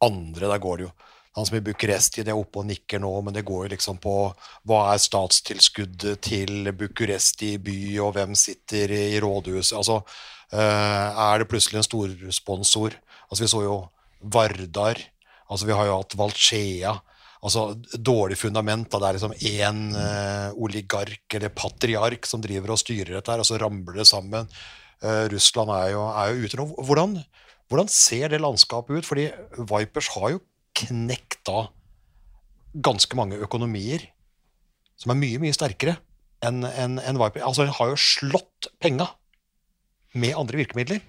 [SPEAKER 2] Andre, der går det jo han som i Bucuresti, det er oppe og nikker nå, men det går jo liksom på hva er statstilskuddet til Bucuresti by, og hvem sitter i rådhuset? Altså, er det plutselig en storsponsor? Altså, vi så jo Vardar. Altså, vi har jo hatt Valchea. Altså, dårlig fundament. Da. Det er liksom én uh, oligark eller patriark som driver og styrer dette her, og så ramler det sammen. Uh, Russland er jo, er jo ute nå. Hvordan, hvordan, ser det landskapet ut? Fordi Vipers har jo knekt da ganske mange økonomier som er mye, mye sterkere enn en, en Viper. Altså, den har jo slått penga med andre virkemidler.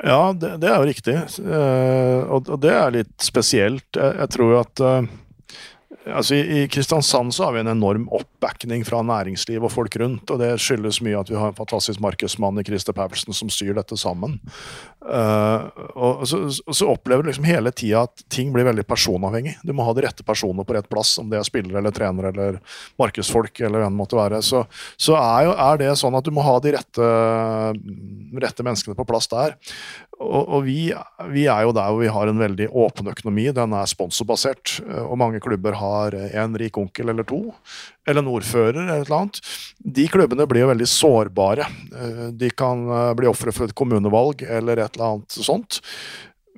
[SPEAKER 4] Ja, det, det er jo riktig. Uh, og, og, det er litt spesielt. Jeg, jeg tror jo at uh, altså i, Kristiansand så har vi en enorm oppbackning fra næringsliv og folk rundt. og Det skyldes mye at vi har en fantastisk markedsmann i Christer Pavelsen som styrer dette sammen. Uh, og så, så, opplever du liksom hele tida at ting blir veldig personavhengig. Du må ha de rette personene på rett plass, om det er spillere eller trenere eller markedsfolk. eller hvem det måtte være. Så, så er, jo, er, det sånn at du må ha de rette, rette menneskene på plass der og, vi, vi, er jo der hvor vi har en veldig åpen økonomi. Den er sponsorbasert. Og mange klubber har en rik onkel eller to, eller en ordfører eller eller annet. De klubbene blir jo veldig sårbare. De kan eh, bli ofre for et kommunevalg eller et eller annet sånt.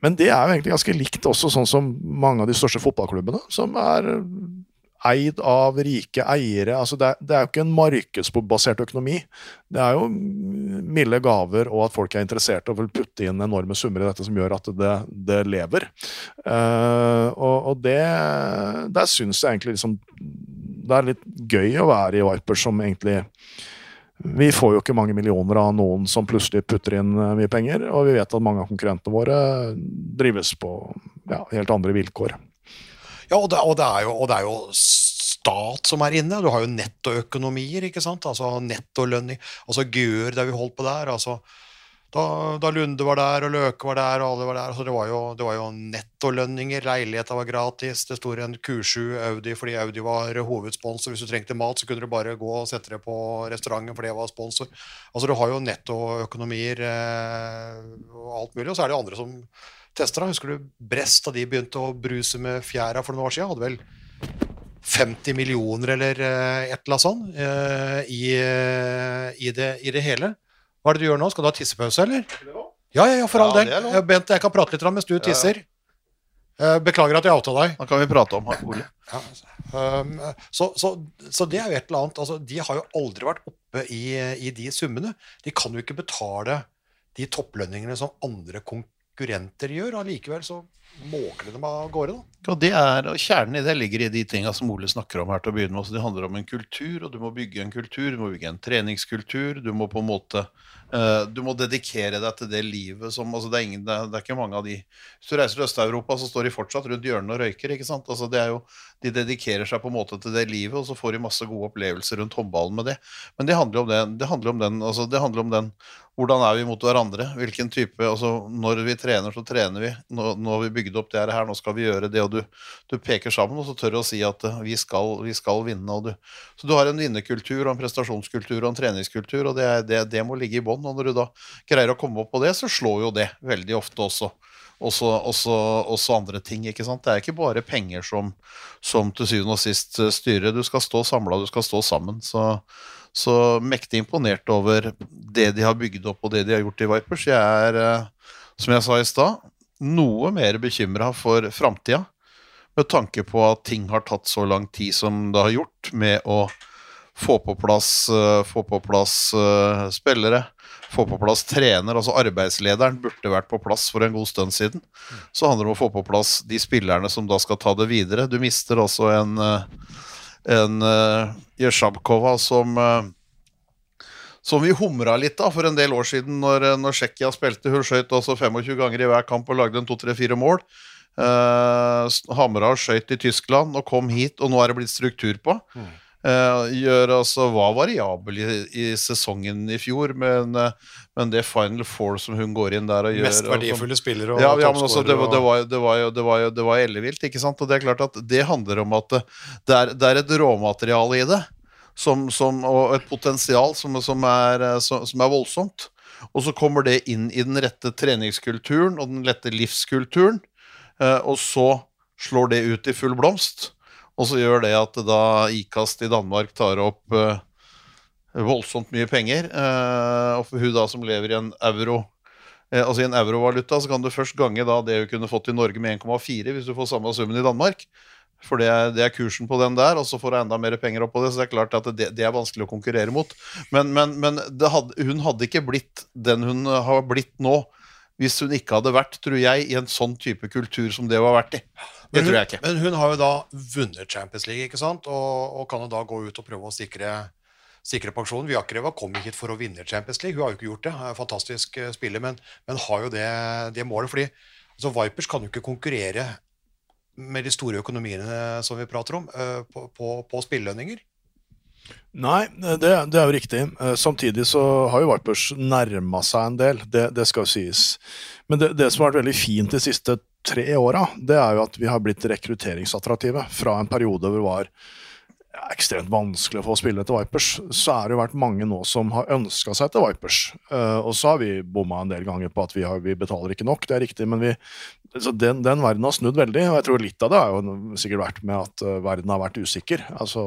[SPEAKER 4] Men det er jo egentlig ganske likt også sånn som mange av de største fotballklubbene, som er eid av rike eiere. Altså det, det, er jo ikke en markedsbasert økonomi. Det er jo milde gaver og at folk er interessert og vil putte inn enorme summer i dette som gjør at det, det lever. Uh, og, og, det Der syns jeg egentlig liksom Det er litt gøy å være i Vipers som egentlig vi får jo ikke mange millioner av noen som plutselig putter inn eh, mye penger, og vi vet at mange av konkurrentene våre drives på ja, helt andre vilkår.
[SPEAKER 2] Ja, og det, og det, er, jo, og det er jo stat som er inne. Du har jo nettoøkonomier, ikke sant. Altså nettolønning. Altså Gør, der vi holdt på der. altså da, da, Lunde var der, og Løke var der, og alle var der. Altså, det, var jo, det var jo nettolønninger. Leiligheta var gratis. Det sto en Q7 Audi fordi Audi var hovedsponsor. Hvis du trengte mat, så kunne du bare gå og sette deg på restauranten, for det var sponsor. Altså, du har jo nettoøkonomier eh, og alt mulig. Og så er det andre som tester. da. Husker du Brest, da de begynte å bruse med fjæra for noen år siden? Hadde vel 50 millioner eller eh, et eller annet sånt uh, i, uh, i, det, i, det, hele. Hva er det du gjør nå? Skal du ha tissepause, eller? Ja, ja, ja, for all del. Bent, jeg kan prate litt mens du tisser. Beklager at jeg outa deg.
[SPEAKER 3] Da kan vi prate om Ole. Ja,
[SPEAKER 2] um, så, så, så, det er jo et eller annet altså, De har jo aldri vært oppe i, i de summene. De kan jo ikke betale de topplønningene som andre konkurrenter gjør. Allikevel så måker de dem av gårde.
[SPEAKER 3] da. Det er, og Kjernen i det ligger i de tinga som Ole snakker om her til å begynne med. Så det handler om en kultur, og du må bygge en kultur. Du må bygge en treningskultur. Du må på en måte uh, du må dedikere deg til det livet som altså, det, er ingen, det, det, er ikke mange av de Hvis du reiser til Øst-Europa, så står de fortsatt rundt hjørnet og røyker. ikke sant? Altså, det er jo, De dedikerer seg på en måte til det livet, og så får de masse gode opplevelser rundt håndballen med det. Men det handler om, det, det handler om den, altså, det handler om den hvordan er vi mot hverandre? Hvilken type, altså Når vi trener, så trener vi. Når, når vi vi bygd opp det her, nå skal vi gjøre det. Og du, du peker sammen, og så tør du å si at uh, vi, skal, vi skal, vinne. Du, så du har en vinnerkultur, og en prestasjonskultur og en treningskultur, og det, det, det må ligge i bånn. Og når du da greier å komme opp på det, så slår jo det veldig ofte også. Også, også, også, andre ting. ikke sant? Det er ikke bare penger som, som til syvende og sist uh, styrer. Du skal stå samla, du skal stå sammen. Så, så mektig imponert over det de har bygd opp, og det de har gjort i Vipers. Jeg er, eh, som jeg sa i stad, noe mer bekymra for framtida. Med tanke på at ting har tatt så lang tid som det har gjort, med å få på plass, uh, få på plass uh, spillere, få på plass trener. Altså arbeidslederen burde vært på plass for en god stund siden. Så handler det om å få på plass de spillerne som da skal ta det videre. Du mister også en uh, en Jesjabkova som som vi humra litt av for en del år siden, når, når Tsjekkia spilte. Hun skøyt også 25 ganger i hver kamp og lagde en to-tre-fire mål. Uh, hamra og skøyt i Tyskland og kom hit, og nå er det blitt struktur på. Mm. Uh, gjør altså, var variabel i, i, sesongen i fjor, men, uh, men, det Final Four som hun går inn der og gjør
[SPEAKER 2] Mest verdifulle spillere og
[SPEAKER 3] ja, ja, men også, det, var, det, var, det, var, jo, det, var, det var ellevilt, ikke sant? Og det er klart at det handler om at det er, det er et råmateriale i det, som, som, og et potensial som, som, er, som, er voldsomt. Og så kommer det inn i den rette treningskulturen og den lette livskulturen, uh, og så slår det ut i full blomst. Og så gjør det at da Ikast i Danmark tar opp uh, voldsomt mye penger. Og for hun da som lever i en euro altså i en eurovaluta, så kan du først gange da det hun kunne fått i Norge med 1,4 hvis du får samme summen i Danmark. For det det er, kursen på den der, og så får hun enda mer penger oppå det. Så det er klart at det, det er vanskelig å konkurrere mot. Men, men, men hadde, hun hadde ikke blitt den hun har blitt nå, hvis hun ikke hadde vært, tror jeg, i en sånn type kultur som det hun har vært i. Det
[SPEAKER 2] men
[SPEAKER 3] tror jeg ikke.
[SPEAKER 2] Men hun har jo da vunnet Champions League, ikke sant? Og, og kan jo da gå ut og prøve å sikre, sikre pensjonen. Viakreva kom hit for å vinne Champions League, hun har jo ikke gjort det. Er Fantastisk eh, spiller, men, men har jo det, det målet. fordi altså Vipers kan jo ikke konkurrere med de store økonomiene som vi prater om, eh, på, på, på spillelønninger.
[SPEAKER 4] Nei, det, det, er jo riktig. Eh, samtidig så har jo Vipers nærma seg en del, det, det skal jo sies. Men det, det, som har vært veldig fint de siste tre åra, det er jo at vi har blitt rekrutteringsattraktive. Fra en periode hvor det var ekstremt vanskelig å få spille til Vipers, så er det jo vært mange nå som har ønska seg til Vipers. Uh, og så har vi bomma en del ganger på at vi, har, vi, betaler ikke nok, det er riktig, men vi, den, den, verden har snudd veldig. Og jeg tror litt av det har jo sikkert vært med at uh, verden har vært usikker. Altså,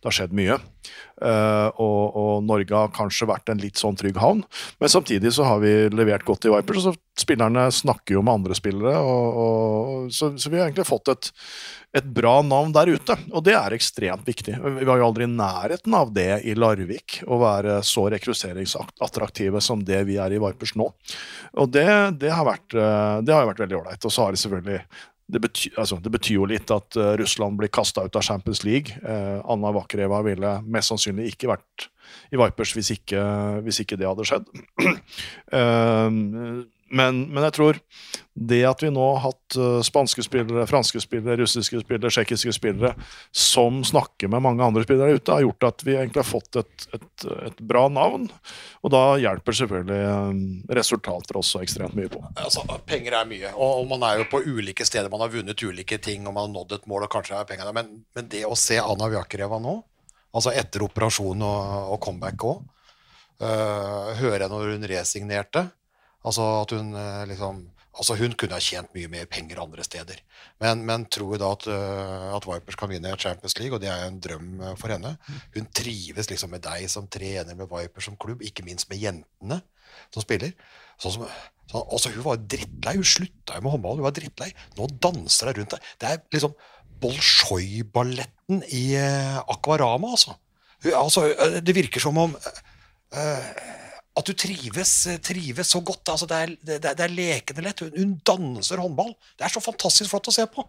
[SPEAKER 4] det har skjedd mye. Uh, og, og, Norge har kanskje vært en litt sånn trygg havn, men samtidig så har vi levert godt i Vipers. og Spillerne snakker jo med andre spillere, og, og, så, så vi har egentlig fått et et bra navn der ute, og det er ekstremt viktig. Vi var jo aldri i nærheten av det i Larvik, å være så rekrutteringsattraktive som det vi er i Vipers nå. Og det, det, har, vært, eh, vært veldig ålreit. Og så har det selvfølgelig det betyr, altså, det betyr, jo litt at uh, Russland blir kasta ut av Champions League. Uh, Anna Vakreva ville mest sannsynlig ikke vært i Vipers hvis ikke, hvis ikke det hadde skjedd. uh, Men, men, jeg tror det at vi nå har hatt uh, spanske spillere, franske spillere, russiske spillere, tsjekkiske spillere som snakker med mange andre spillere ute, har gjort at vi egentlig har fått et, et, et bra navn. Og da hjelper selvfølgelig um, resultater også ekstremt mye på.
[SPEAKER 2] Altså, penger er mye, og, man er jo på ulike steder. Man har vunnet ulike ting, og man har nådd et mål, og kanskje er pengene men, men det å se Anna Vjakereva nå, altså etter operasjon og, og comeback òg, uh, høre når hun resignerte Altså at hun eh, liksom Altså Hun kunne ha tjent mye mer penger andre steder, men, men tror da at, uh, at, Vipers kan vinne Champions League, og det er jo en drøm eh, for henne. Hun trives liksom med deg som trener, med Vipers som klubb, ikke minst med jentene som spiller. Sånn som, så, altså Hun var drittlei. Hun slutta jo med håndball, hun var drittlei. Nå danser hun rundt deg. Det er liksom Bolsjoj-balletten i Aquarama, altså. Hun, altså. Det virker som om uh, at du trives, trives så godt. Altså, det, er, det, det, er, lekende lett. Hun, danser håndball. Det er så fantastisk flott å se på.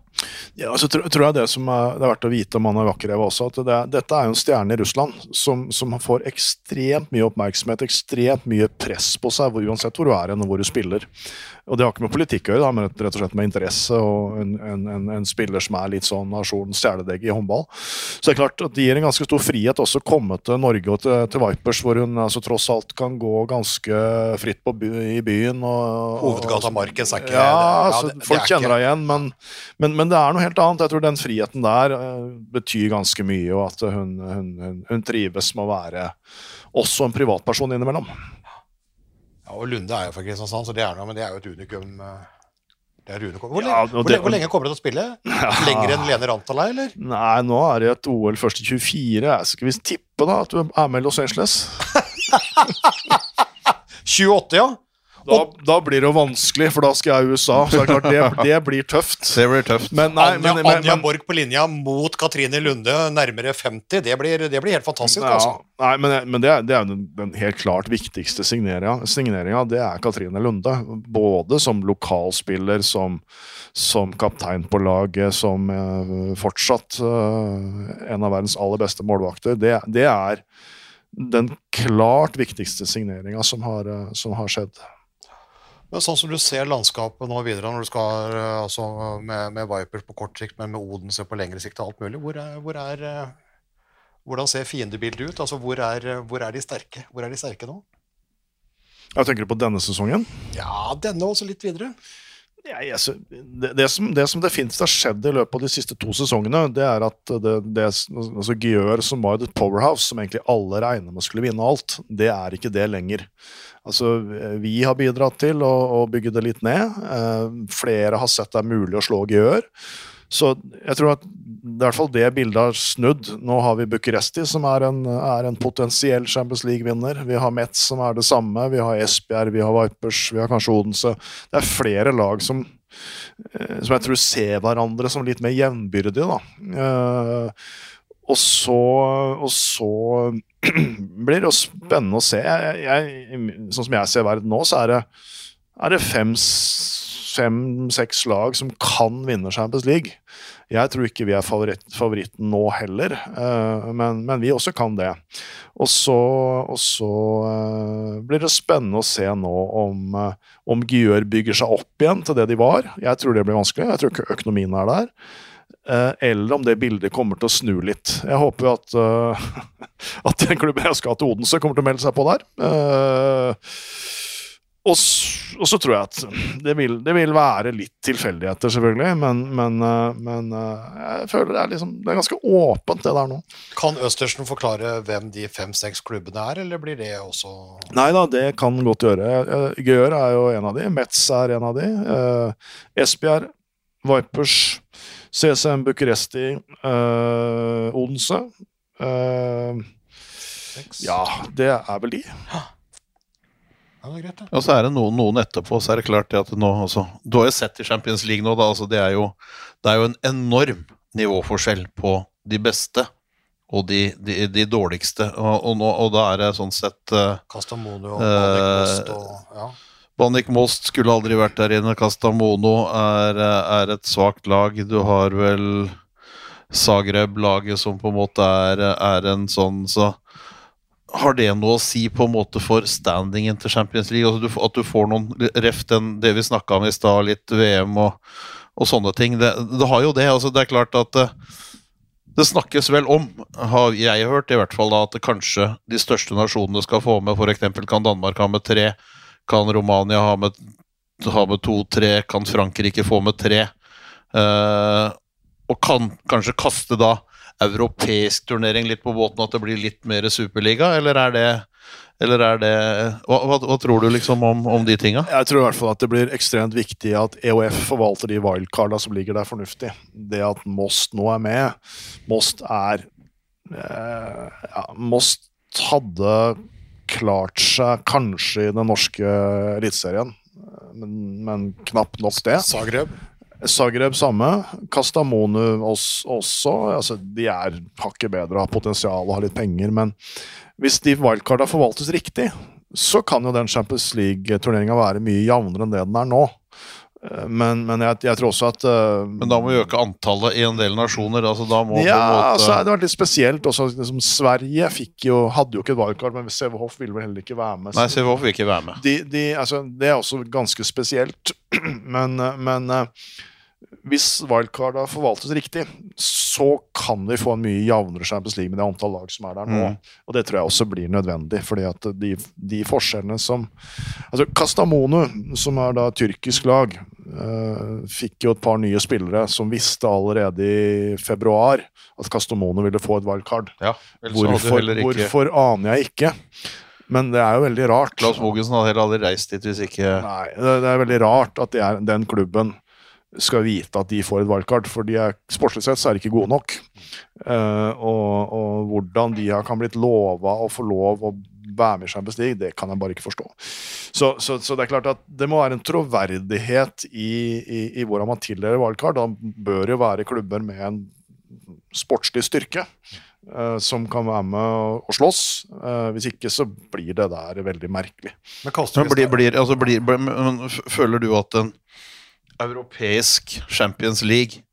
[SPEAKER 4] Ja, altså, tror, tror jeg Det som er, det er verdt å vite om Anna Vakreva også, at det, dette er jo en stjerne i Russland som, som, får ekstremt mye oppmerksomhet, ekstremt mye press på seg, uansett hvor du er og hvor du spiller. Og det har ikke med politikk å gjøre, men rett og slett med interesse og en, en, en, en spiller som er litt sånn nasjonens stjernelegg i håndball. Så det er klart at det gir en ganske stor frihet også å komme til Norge og til, til Vipers, hvor hun altså, tross alt kan gå ganske fritt på by, i byen. Og,
[SPEAKER 2] Hovedgata Markens er ikke
[SPEAKER 4] Ja, altså, ja det, folk det kjenner deg igjen, men, men, men, det er noe helt annet. Jeg tror den friheten der uh, betyr ganske mye, og at hun, hun, hun, hun trives med å være også en privatperson innimellom.
[SPEAKER 2] Ja, og Lunde er jo fra Kristiansand, så det er noe, men det er jo et unikum. Eh, det er unikum. Hvor, lenge, det, hvor lenge kommer det til å spille? Ja. Lenger enn Lene Rantala, eller?
[SPEAKER 4] Nei, nå er det et OL først i 24. Skal vi tippe da at du er med i Los Angeles?
[SPEAKER 2] 28, ja.
[SPEAKER 4] Da, da, blir det jo vanskelig, for da skal jeg i USA. Så det er klart, det, det blir tøft.
[SPEAKER 3] Det blir tøft.
[SPEAKER 2] Men, nei, Anja, men, men, Anja Borg på linja mot Katrine Lunde, nærmere 50. Det blir, det blir helt fantastisk. Ja, altså.
[SPEAKER 4] Nei, men, men det, er, det er den, den, helt klart viktigste signeringa. Signeringa det er Katrine Lunde. Både som lokalspiller, som, som kaptein på laget, som eh, fortsatt uh, en av verdens aller beste målvakter. Det, det er den klart viktigste signeringa som, eh, som har skjedd.
[SPEAKER 2] Men sånn som du ser landskapet nå videre, når du skal eh, altså, med, med Vipers på kort sikt, men med Odense på lengre sikt og alt mulig, hvor er, hvor er, eh, hvordan ser fiendebildet ut? Altså, hvor er, hvor er de sterke? Hvor er de sterke nå?
[SPEAKER 4] Jeg tenker på denne sesongen.
[SPEAKER 2] Ja, denne også litt videre.
[SPEAKER 4] Ja, altså, det, det, som, det som definitivt har skjedd i løpet av de siste to sesongene, det er at det, det altså Gjør, som var et powerhouse, som egentlig alle regner med skulle vinne alt, det er ikke det lenger. Altså, Vi har bidratt til å, å bygge det litt ned. Eh, flere har sett det er mulig å slå Gjør. Så jeg tror at i hvert fall det bildet har snudd. Nå har vi Bucuresti, som er en, er en potensiell Champions League-vinner. Vi har Metz, som er det samme. Vi har Esbjerg, vi har Vipers, vi har kanskje Odense. Det er flere lag som, eh, som jeg tror ser hverandre som litt mer jevnbyrdige. da. Og så, og så blir det spennende å se. Jeg, jeg, sånn som jeg ser verden nå, så er det, er det fem fem-seks lag som kan vinne Champions League. Jeg tror ikke vi er favoritt, favoritten nå heller, uh, men, men, vi også kan det. Og så, og så uh, blir det spennende å se nå om, uh, om Gjør bygger seg opp igjen til det de var. Jeg tror det blir vanskelig. Jeg tror ikke økonomien er der. Eller om det bildet kommer til å snu litt. Jeg håper jo at, at den klubben jeg skal til Odense, kommer til å melde seg på der. Og, og, så tror jeg at det vil, det vil være litt tilfeldigheter, selvfølgelig, men, men, uh, men, eh, jeg føler det er, liksom, det er ganske åpent, det der nå.
[SPEAKER 2] Kan Østersen forklare hvem de fem-seks klubbene er, eller blir det også
[SPEAKER 4] Nei da, det kan godt gjøre. Gjør er jo en av de, Metz er en av de. Uh, Esbjerg, Vipers, CSM Bucuresti, uh, Odense. Uh, ja, det er vel de.
[SPEAKER 3] Ja, greit, ja. Og så er det noen, noen, etterpå, så er det klart det at nå altså, Du har jo sett i Champions League nå, da. Altså, det, er jo, det er jo en enorm nivåforskjell på de beste og de, de, de dårligste. Og, og, nå, og, da er det sånn sett uh,
[SPEAKER 2] Castamono og Most og ja.
[SPEAKER 3] Banik Most skulle aldri vært der inne. Castamono er, er et svakt lag. Du har vel Zagreb-laget som på en måte er, er en sånn så har det noe å si på en måte for standingen til Champions League? Altså at du får noen ref den, det vi snakka om i stad, litt VM og, og sånne ting. Det, det, har jo det. altså Det er klart at det, eh, det snakkes vel om, har jeg hørt i hvert fall, da, at kanskje de største nasjonene skal få med. F.eks. kan Danmark ha med tre, kan Romania ha med, ha med to-tre, kan Frankrike få med tre? Uh, og kan kanskje kaste da europeisk turnering litt på båten, at det blir litt mer superliga, eller er det eller er det Hva, hva, hva tror du liksom om, om, de tinga?
[SPEAKER 4] Jeg tror i hvert fall at det blir ekstremt viktig at EOF forvalter de wildcarda som ligger der, fornuftig. Det at Most nå er med Most er eh, ja, Most hadde klart seg kanskje i den norske eliteserien, men, men knapt nok det.
[SPEAKER 2] Zagreb?
[SPEAKER 4] Zagreb samme. Kastamonu også. Altså, de er hakket bedre, har potensial og har litt penger. Men hvis de wildcarda forvaltes riktig, så kan jo den Champions League-turneringa være mye jevnere enn det den er nå. Men, men jeg, jeg, tror også at uh,
[SPEAKER 3] Men da må vi øke antallet i en del nasjoner? Altså da må
[SPEAKER 4] ja, måte... altså, det var litt spesielt. Også, liksom, Sverige jo, hadde jo ikke et wildcard, men CVH ville vel heller ikke være med.
[SPEAKER 3] Nei, CVH vil ikke være med.
[SPEAKER 4] De, de, altså, det er også ganske spesielt. men, men uh, hvis wildcarda forvaltes riktig, så kan vi få en mye jevnere Champions League med det antall lag som er der nå. Mm. Og det tror jeg også blir nødvendig, fordi at de, de forskjellene som Altså Kastamonu, som er da tyrkisk lag, uh, fikk jo et par nye spillere som visste allerede i februar at Kastamonu ville få et wildcard.
[SPEAKER 3] Ja,
[SPEAKER 4] hvorfor, hvorfor aner jeg ikke. Men det er jo veldig rart.
[SPEAKER 3] Lars Mogensen hadde heller aldri reist dit hvis ikke
[SPEAKER 4] Nei, det, det er veldig rart at det er den klubben skal vite at de får et wildcard, for de er, sportslig sett så er de ikke gode nok. Uh, og, og, hvordan de har kan blitt lova å få lov å være med i Champions League, det kan jeg bare ikke forstå. Så, så, så, det er klart at det må være en troverdighet i, i, i hvordan man tildeler wildcard. Da bør jo være klubber med en sportslig styrke. Uh, som kan være med og slåss. Uh, hvis ikke så blir det der veldig merkelig.
[SPEAKER 3] Men, men blir, blir, altså blir, føler du at en europeisk Champions League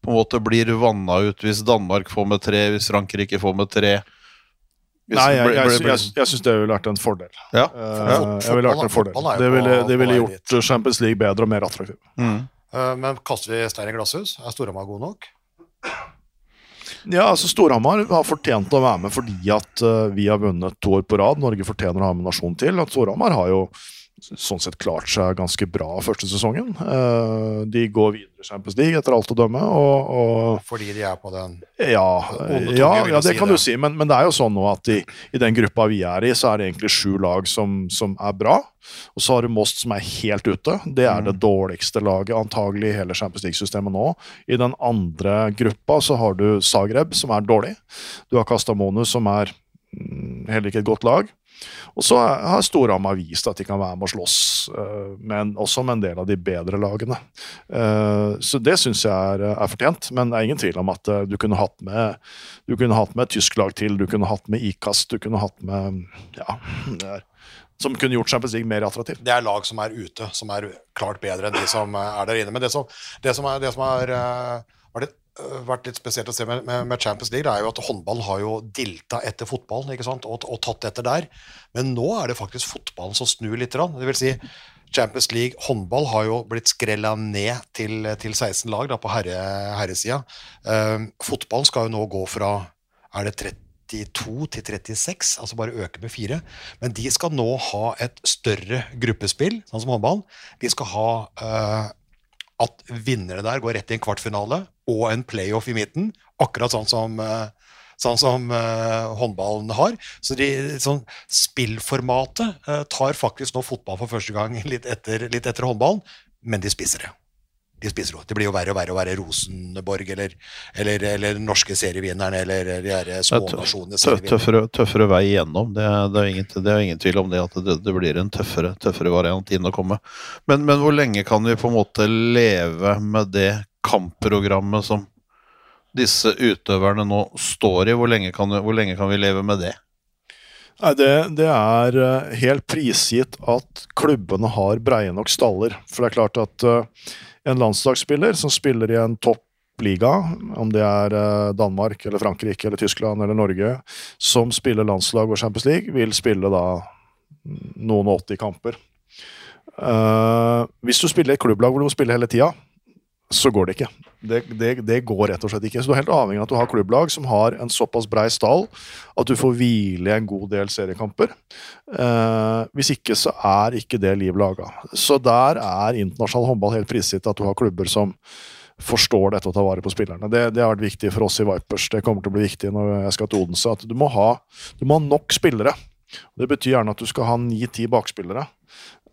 [SPEAKER 3] på en måte blir vanna ut hvis Danmark får med tre, hvis Frankrike får med tre? Hvis
[SPEAKER 4] Nei, jeg, jeg, jeg, jeg, syns det ville vært en fordel.
[SPEAKER 3] Ja.
[SPEAKER 2] Uh,
[SPEAKER 4] jeg ville vært en fordel. Det ville, det ville gjort Champions League bedre og mer attraktiv.
[SPEAKER 3] Mm.
[SPEAKER 2] Uh, Men kaster vi stein i glasshus? Er Storhamar god nok?
[SPEAKER 4] Ja, altså Storhamar har fortjent å være med fordi at uh, vi har vunnet to år på rad. Norge fortjener å ha med nasjon til. At Storhamar har jo sånn sett klart seg ganske bra første sesongen. Eh, de går videre i Champions League etter alt å dømme, og, og
[SPEAKER 2] Fordi de er på den
[SPEAKER 4] Ja, ja, ja det kan
[SPEAKER 2] det.
[SPEAKER 4] du si, men, men det er jo sånn nå at i, i den gruppa vi er i, så er det egentlig sju lag som, som er bra. Og så har du Most som er helt ute. Det er det dårligste laget antagelig i hele Champions League-systemet nå. I den andre gruppa så har du Zagreb, som er dårlig. Du har Castamonu, som er mm, heller ikke et godt lag. Og så er- har Storhamar vist at de kan være med å slåss, eh, men også med en del av de bedre lagene. Eh, Så det syns jeg er, er fortjent, men det er ingen tvil om at eh, du kunne hatt med du kunne hatt med et tysk lag til, du kunne hatt med IKAST, du kunne hatt med ja, det er, som kunne gjort Champions League mer attraktivt.
[SPEAKER 2] Det er lag som er ute, som er klart bedre enn de som er der inne. Men det som, det som, er, det som er, litt, eh, vært litt spesielt å se med, med, med Champions League, det er jo at håndball har jo dilta etter fotballen? Og, og tatt etter der. Men nå er det faktisk fotballen som snur litt. Det vil si, Champions League håndball har jo blitt skrella ned til, til 16 lag da, på herre, herresida. Uh, fotballen skal jo nå gå fra er det 32 til 36, altså bare øke med fire. Men de skal nå ha et større gruppespill, sånn som håndballen. De skal ha eh, at vinnere der går rett i en kvartfinale og en playoff i midten, akkurat sånn som, eh, sånn som uh, håndballen har. Så de, sånn, spillformatet uh, tar faktisk nå fotball for første gang litt etter, litt etter håndballen, men de spiser det. De spiser det. Det blir jo verre og verre å være Rosenborg eller, eller, eller norske serievinneren eller de her smånasjonene.
[SPEAKER 3] Tø- Tøffere, tøffere vei igjennom. Det, det, er ingen, det er ingen tvil om det, at det, det blir en tøffere, tøffere variant inn å komme. Men, men hvor lenge kan vi på en måte leve med det kampprogrammet som disse utøverne nå står i? Hvor lenge kan, hvor lenge kan vi leve med det?
[SPEAKER 4] Nei, det, det er eh, helt prisgitt at klubbene har breie nok staller. For det er klart at eh, en landslagsspiller som spiller i en toppliga, om det er eh, Danmark eller Frankrike eller Tyskland eller Norge, som spiller landslag og Champions League, vil spille da noen og 80 kamper. Uh, hvis du spiller et klubblag hvor du må spille hele tida, så går det ikke. Det, det, det går rett og slett ikke. Så du er helt avhengig av at du har klubblag som har en såpass brei stall at du får hvile en god del seriekamper. Eh, hvis ikke så er ikke det liv laga. Så der er internasjonal håndball helt prisgitt at du har klubber som forstår dette og tar vare på spillerne. Det, det har vært viktig for oss i Vipers. Det kommer til å bli viktig når jeg skal til Odense. At du må ha, du må ha nok spillere. Det betyr gjerne at du skal ha ni-ti bakspillere.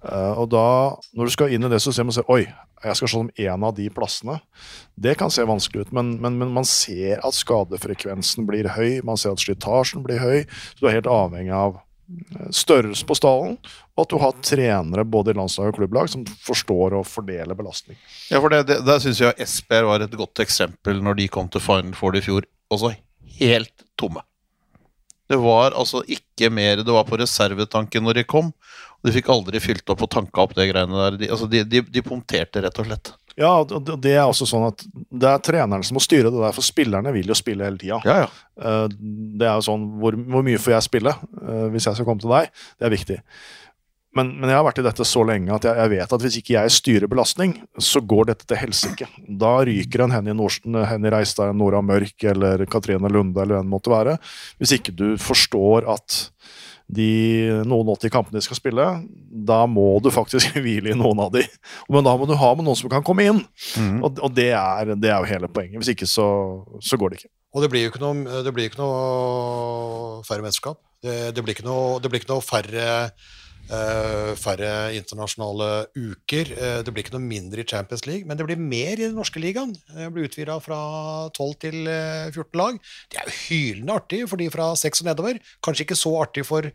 [SPEAKER 4] Eh, og da, når du skal inn i det systemet og se Oi, jeg skal se som en av de plassene. Det kan se vanskelig ut, men, men, men man ser at skadefrekvensen blir høy. Man ser at slitasjen blir høy. Så du er helt avhengig av eh, størrelse på stallen, og at du har trenere både i landslag og klubblag som forstår å fordele belastning.
[SPEAKER 3] Ja, for det, det, Der syns jeg Esbjerg var et godt eksempel når de kom til Final Four i fjor. Også helt tomme. Det var altså ikke mer Det var på reservetanken når de kom. Og de fikk aldri fylt opp og tanka opp det greiene der. De, altså de, de, de punkterte, rett og slett.
[SPEAKER 4] Ja, og det- er også sånn at det er treneren som må styre det der, for spillerne vil jo spille hele tida.
[SPEAKER 3] Ja, ja.
[SPEAKER 4] Eh, Det er jo sånn hvor, hvor mye får jeg spille eh, hvis jeg skal komme til deg? Det er viktig. Men, men jeg har vært i dette så lenge at jeg, jeg vet at hvis ikke jeg styrer belastning, så går dette til helsike. Da ryker en Henny, Norsen, Henny Reistad, Nora Mørk eller Katrine Lunde eller hvem det måtte være. Hvis ikke du forstår at de noen 80 kampene de skal spille, da må du faktisk hvile i noen av de. Men da må du ha med noen som kan komme inn.
[SPEAKER 3] Mm.
[SPEAKER 4] Og, og det, er, det er jo hele poenget. Hvis ikke, så, så går det ikke.
[SPEAKER 2] Og det blir jo ikke noe, det blir ikke noe færre mesterskap. Det, det, blir ikke noe, det blir ikke noe færre, færre internasjonale uker. Eh, det blir ikke noe mindre i Champions League, men det blir mer i den norske ligaen. Det blir utvida fra 12 til eh, 14 lag. Det er jo hylende artig for de fra 6 og nedover. Kanskje ikke så artig for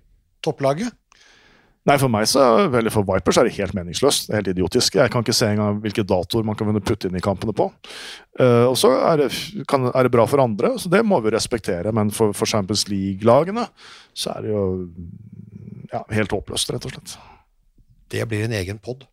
[SPEAKER 2] topplaget.
[SPEAKER 4] Nei, for meg så, eller for Vipers er det helt meningsløst. Det er helt idiotisk. Jeg kan ikke se engang hvilke datoer man kan putte inn i kampene på. Uh, og så er er det bra for andre, så det må vi respektere. Men for, for Champions League-lagene så er det jo ja, helt håpløst, rett og slett.
[SPEAKER 2] Det blir en egen pod.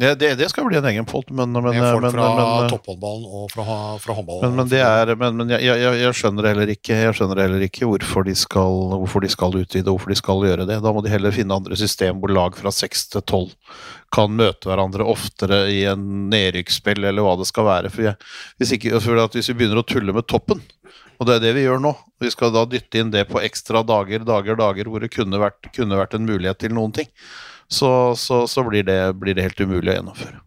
[SPEAKER 3] Det, det, det skal bli en egen pott, men, men, men,
[SPEAKER 2] folk fra
[SPEAKER 3] men,
[SPEAKER 2] topphåndballen og fra, fra håndballen.
[SPEAKER 3] men, men er Men, men jeg, jeg, jeg skjønner heller ikke Jeg skjønner heller ikke hvorfor de skal Hvorfor de skal utvide, hvorfor de skal gjøre det. Da må de heller finne andre system hvor lag fra 6 til 12 kan møte hverandre oftere i en nedrykksspill, eller hva det skal være. For jeg, hvis, ikke, hvis vi begynner å tulle med toppen, og det er det vi gjør nå Vi skal da dytte inn det på ekstra dager, dager, dager hvor det kunne vært, kunne vært en mulighet til noen ting. Så, så, så blir, det, blir det helt umulig å gjennomføre.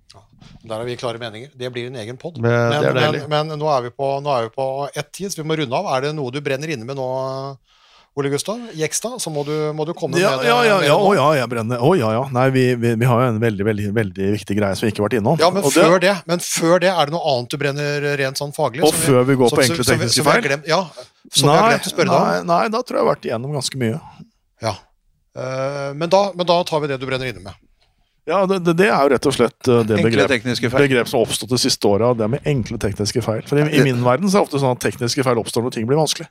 [SPEAKER 2] Der har vi klare meninger. Det blir en egen pod.
[SPEAKER 3] Det-
[SPEAKER 2] Men, men, men nå er vi på, nå er vi på ett tid, så vi må runde av. Er det noe du brenner inne med nå, Ole Gustav Jekstad? Så må du, må du komme
[SPEAKER 4] Ja,
[SPEAKER 2] med det.
[SPEAKER 4] ja, ja, ja,
[SPEAKER 2] det
[SPEAKER 4] å, ja, jeg brenner. Å, ja, ja. Nei, vi, vi, vi har jo en veldig, veldig, veldig viktig greie som vi ikke har vært innom.
[SPEAKER 2] Ja, men
[SPEAKER 4] Og
[SPEAKER 2] før det, men før det, er det noe annet du brenner rent sånn faglig?
[SPEAKER 4] Og
[SPEAKER 2] som
[SPEAKER 4] før vi går
[SPEAKER 2] som-
[SPEAKER 4] på
[SPEAKER 2] som-
[SPEAKER 4] enkle
[SPEAKER 2] som vi-
[SPEAKER 4] tekniske
[SPEAKER 2] som vi
[SPEAKER 4] feil?
[SPEAKER 2] Ja, nei, jeg har glemt å spørre deg
[SPEAKER 4] nei, nei, da tror jeg jeg har vært igjennom ganske mye.
[SPEAKER 2] Ja. Eh, men, da, men da tar vi det du brenner inne med.
[SPEAKER 4] Ja, det, det, det er jo rett og slett uh, det begrep, begrep som har oppstått de siste åra, det med enkle tekniske feil. For i, i min verden så er det ofte sånn at tekniske feil oppstår når ting blir vanskelig.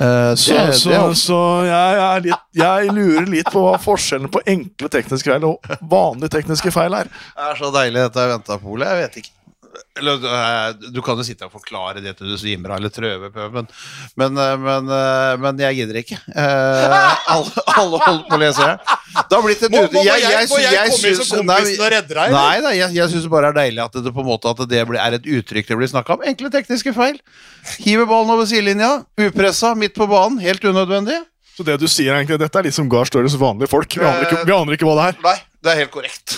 [SPEAKER 3] Uh,
[SPEAKER 4] Så,
[SPEAKER 3] det-
[SPEAKER 4] så,
[SPEAKER 3] det er
[SPEAKER 4] så jeg, er litt, jeg lurer litt på hva forskjellen på enkle tekniske feil og vanlige tekniske feil er.
[SPEAKER 3] Det er så deilig dette jeg venta på, Ole. Jeg vet ikke. Eller, eh, du kan jo sitte og forklare det til du svimer av, eller trøve på, men, men, eh, men, eh, men jeg gidder ikke. Eh, alle, alle holder på å lese her. Det har blitt et ute-
[SPEAKER 2] jeg-
[SPEAKER 3] jeg-
[SPEAKER 2] jeg
[SPEAKER 3] jeg syns- nei. Nei, jeg, jeg syns bare det er deilig at det på en måte at det blir, er et uttrykk det blir snakka om. Enkle tekniske feil. Hiver ballen over sidelinja, upressa, midt på banen. Helt unødvendig.
[SPEAKER 4] Så det du sier egentlig, dette er litt som Gahr Støres vanlige folk. Vi aner ikke, vi aner ikke hva det er.
[SPEAKER 3] Nei, det er helt korrekt.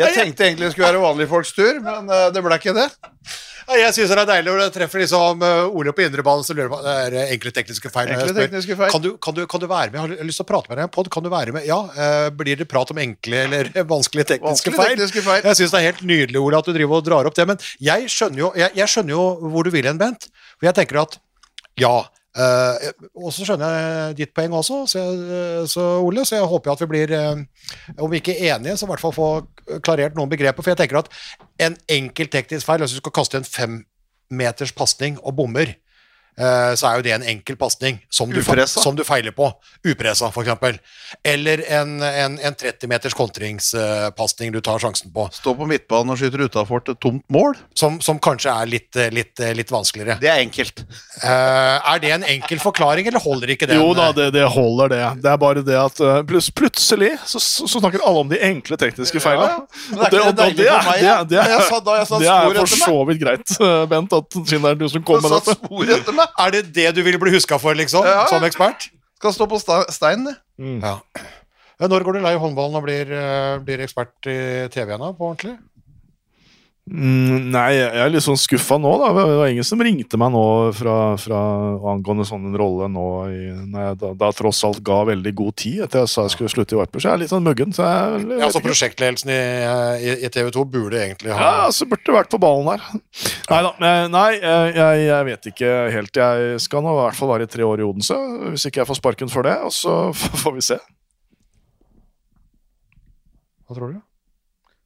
[SPEAKER 3] Jeg tenkte egentlig det skulle være vanlige folks tur, men eh, det ble ikke det.
[SPEAKER 2] Jeg syns det er deilig når du treffer liksom uh, Ole på indrebanen, så lurer på det er enkle tekniske feil.
[SPEAKER 3] Enkle tekniske feil.
[SPEAKER 2] Kan, du, kan, du, kan du være med? Jeg har lyst til å prate med deg i en pod. Kan du være med? Ja. eh, blir det prat om enkle eller vanskelige tekniske
[SPEAKER 3] Vanskelige
[SPEAKER 2] feil?
[SPEAKER 3] tekniske feil.
[SPEAKER 2] Jeg syns det er helt nydelig, Ole, at du driver og drar opp det. Men jeg skjønner jo, jeg, jeg skjønner jo hvor du vil hen, Bent. For jeg tenker at ja. Eh, og så skjønner jeg ditt poeng også, så, jeg, så Ole. Så jeg håper at vi blir, uh, om vi ikke er enige, så i hvert fall få klarert noen begreper. For jeg tenker at en enkel teknisk feil, hvis du skal kaste en fem meters pasning og bommer, eh, så er jo det en enkel pasning som, du som du feiler på. Upressa, eksempel. Eller en, en, en 30 meters kontringspasning du tar sjansen på,
[SPEAKER 3] Stå på midtbanen og skyter utafor et tomt mål.
[SPEAKER 2] som, som kanskje er litt, eh, litt, eh, litt vanskeligere.
[SPEAKER 3] Det er enkelt.
[SPEAKER 2] Uh, er det en enkel forklaring, eller holder ikke det?
[SPEAKER 4] Jo da,
[SPEAKER 2] eh,
[SPEAKER 4] det, det holder, det. Det er bare det at plus, plutselig så, så snakker alle om de enkle tekniske feilene.
[SPEAKER 3] Ja, det er det for meg, ja.
[SPEAKER 4] det,
[SPEAKER 3] Jeg sa da jeg sa
[SPEAKER 4] det er for så vidt greit, Bent, at siden det er du som kom med dette.
[SPEAKER 3] spor etter meg.
[SPEAKER 2] Er det det du vil bli huska for, liksom?
[SPEAKER 3] Ja.
[SPEAKER 2] Som ekspert?
[SPEAKER 3] Skal stå på stein, det.
[SPEAKER 2] Ja. Ja, Når går du lei håndballen og blir, eh, blir ekspert i TV igjen, da, på ordentlig?
[SPEAKER 4] Mm, nei, jeg er litt sånn skuffa nå, da. Det var ingen som ringte meg nå fra, fra angående sånn en rolle nå i, når jeg da, da tross alt ga veldig god tid etter jeg sa jeg skulle slutte i Viper, så jeg er litt sånn muggen. Så jeg, jeg
[SPEAKER 2] Ja, så
[SPEAKER 4] ikke.
[SPEAKER 2] Prosjektledelsen i, i, i TV 2 burde egentlig ha
[SPEAKER 4] Ja, så burde vært på ballen her. Nei da. Nei, jeg, jeg, jeg vet ikke helt. Jeg skal nå i hvert fall være i tre år i Odense, hvis ikke jeg får sparken for det. Og så får vi se.
[SPEAKER 2] Hva tror du?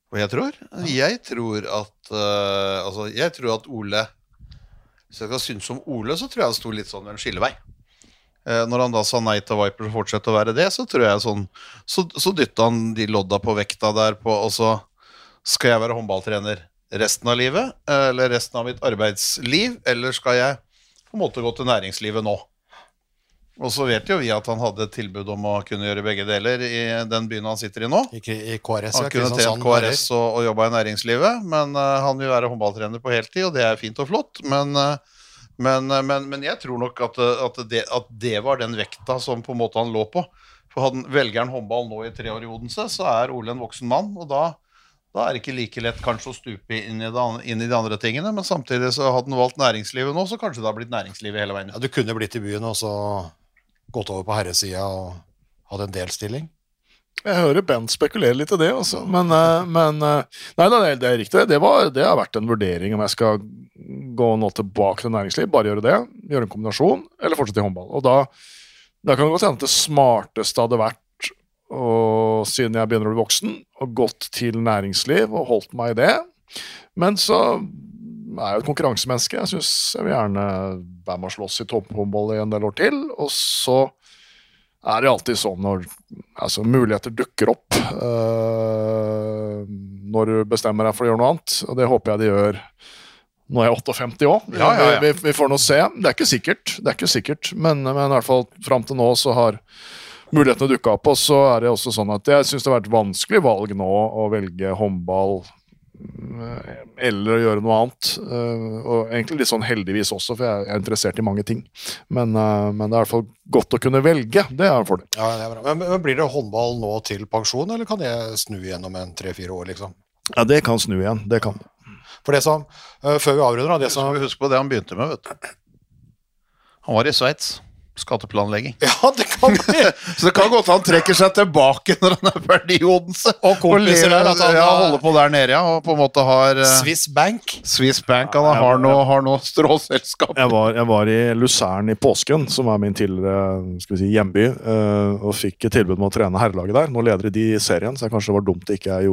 [SPEAKER 3] Og jeg tror? Jeg tror at uh, Altså, jeg tror at Ole Hvis jeg skal synes om Ole, så tror jeg han sto litt sånn ved en skillevei. Uh, når han da sa nei til Viper og fortsatte å være det, så tror jeg sånn Så, så dytta han de lodda på vekta der på, og så skal jeg være håndballtrener resten av livet, eh, eller resten av mitt arbeidsliv, eller skal jeg på en måte gå til næringslivet nå? Og så vet jo vi at han hadde et tilbud om å kunne gjøre begge deler i den byen han sitter i nå.
[SPEAKER 2] I, I KRS,
[SPEAKER 3] Han kunne
[SPEAKER 2] Kristiansand
[SPEAKER 3] KRS og, og jobba i næringslivet, men uh, han vil være håndballtrener på heltid, og det er fint og flott. Men, uh, men, uh, men, men jeg tror nok at, at, det, at det var den vekta som på en måte han lå på. For hadde han- velger han håndball nå i tre år i Odense, så er Ole en voksen mann, og da, da er det ikke like lett kanskje å stupe inn i, det, inn i de andre tingene, men samtidig så hadde han valgt næringslivet nå, så kanskje det har blitt næringslivet hele veien.
[SPEAKER 2] Ja, du kunne blitt i byen og så gått over på herresida og hatt en delstilling.
[SPEAKER 4] Jeg hører Bent spekulere litt i det, altså. Men, eh, men nei, Nei, er, det er riktig. Det, var, det har vært en vurdering om jeg skal gå nå tilbake til næringsliv, bare gjøre det, gjøre en kombinasjon, eller fortsette i håndball. Og da, da kan det godt hende at det smarteste hadde vært, og, siden jeg begynner å bli voksen, og gått til næringsliv og holdt meg i det. Men så er jo et konkurransemenneske. Jeg syns jeg vil gjerne være med og slåss i topphåndball i en del år til. Og så er det alltid sånn når altså, muligheter dukker opp. øh, når du bestemmer deg for å gjøre noe annet. Og det håper jeg de gjør Nå er jeg 58 òg.
[SPEAKER 3] Ja, ja, ja.
[SPEAKER 4] vi, vi får nå se. Det er ikke sikkert, det er ikke sikkert. Men, men i hvert fall fram til nå så har mulighetene dukka opp. Og så er det også sånn at jeg syns det har vært vanskelig valg nå å velge håndball eller å gjøre noe annet. Eh, Og egentlig litt sånn heldigvis også, for jeg er interessert i mange ting. Men, eh, men det er i hvert fall godt å kunne velge. Det er en fordel.
[SPEAKER 2] Ja, det er bra. Men, men Blir det håndball nå til pensjon, eller kan det snu igjen om en tre-fire år? liksom?
[SPEAKER 4] Ja, det kan snu igjen. Det kan
[SPEAKER 2] For det som, eh, Før vi avrunder, da, det som
[SPEAKER 3] Husk på det han begynte med, vet du. Han var i Sveits. Skatteplanlegging.
[SPEAKER 2] Ja, det kan bli!
[SPEAKER 3] Så det kan godt han trekker seg tilbake når han er ferdig i Odense.
[SPEAKER 2] Og kompiser der, at han
[SPEAKER 3] ja, holder på der nede, ja. Og på en måte har uh,
[SPEAKER 2] Swiss Bank.
[SPEAKER 3] Swiss Bank han har noe, har noe stråselskap.
[SPEAKER 4] Jeg var, jeg var i Luzern i påsken, som er min tidligere skal vi si, hjemby, uh, og fikk et tilbud om å trene herrelaget der. Nå leder de serien, så kanskje det var dumt det ikke jeg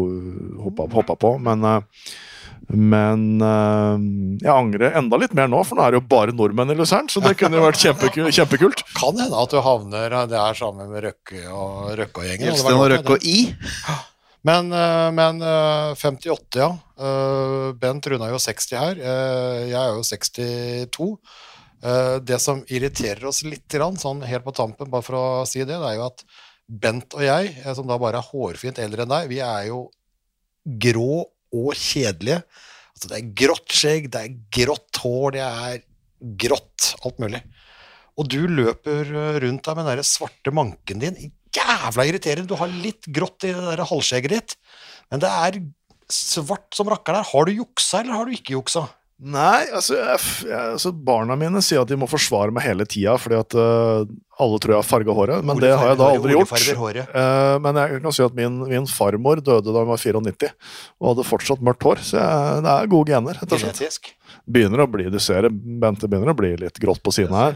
[SPEAKER 4] hoppa, hoppa på. Men, eh, men eh, jeg angrer enda litt mer nå, for nå er det jo bare nordmenn i Luzern. Så det kunne jo vært kjempekult. kjempekult.
[SPEAKER 2] Kan hende at du havner Det der sammen med Røkke og Røkka-gjengen.
[SPEAKER 3] Gjelsten og Røkke og I.
[SPEAKER 2] Men, eh, men eh, 58, ja. Eh, Bent runda jo 60 her. Eh, Jeg er jo 62. Eh, Det som irriterer oss litt, sånn helt på tampen, bare for å si det, det er jo at Bent og jeg, eh, som da bare er hårfint eldre enn deg, vi er jo grå og kjedelige. Altså, det er grått skjegg, det er grått hår, det er grått, alt mulig. Og du løper eh, rundt der med den der svarte manken din. Jævla irriterende! Du har litt grått i det der halvskjegget ditt, men det er svart som rakker der. Har du juksa, eller har du ikke juksa?
[SPEAKER 4] Nei, altså, jeg, jeg, altså Barna mine sier at de må forsvare meg hele tida, fordi at uh, alle tror jeg har farga håret. Men det har jeg da aldri gjort.
[SPEAKER 2] Uh.
[SPEAKER 4] Eh, men jeg kan si at min, min farmor døde da hun var 94 og hadde fortsatt mørkt hår. Så jeg, det er gode gener. rett og slett.
[SPEAKER 2] Genetisk.
[SPEAKER 4] Begynner å bli, Du ser det, Bente begynner å bli litt grått på siden her.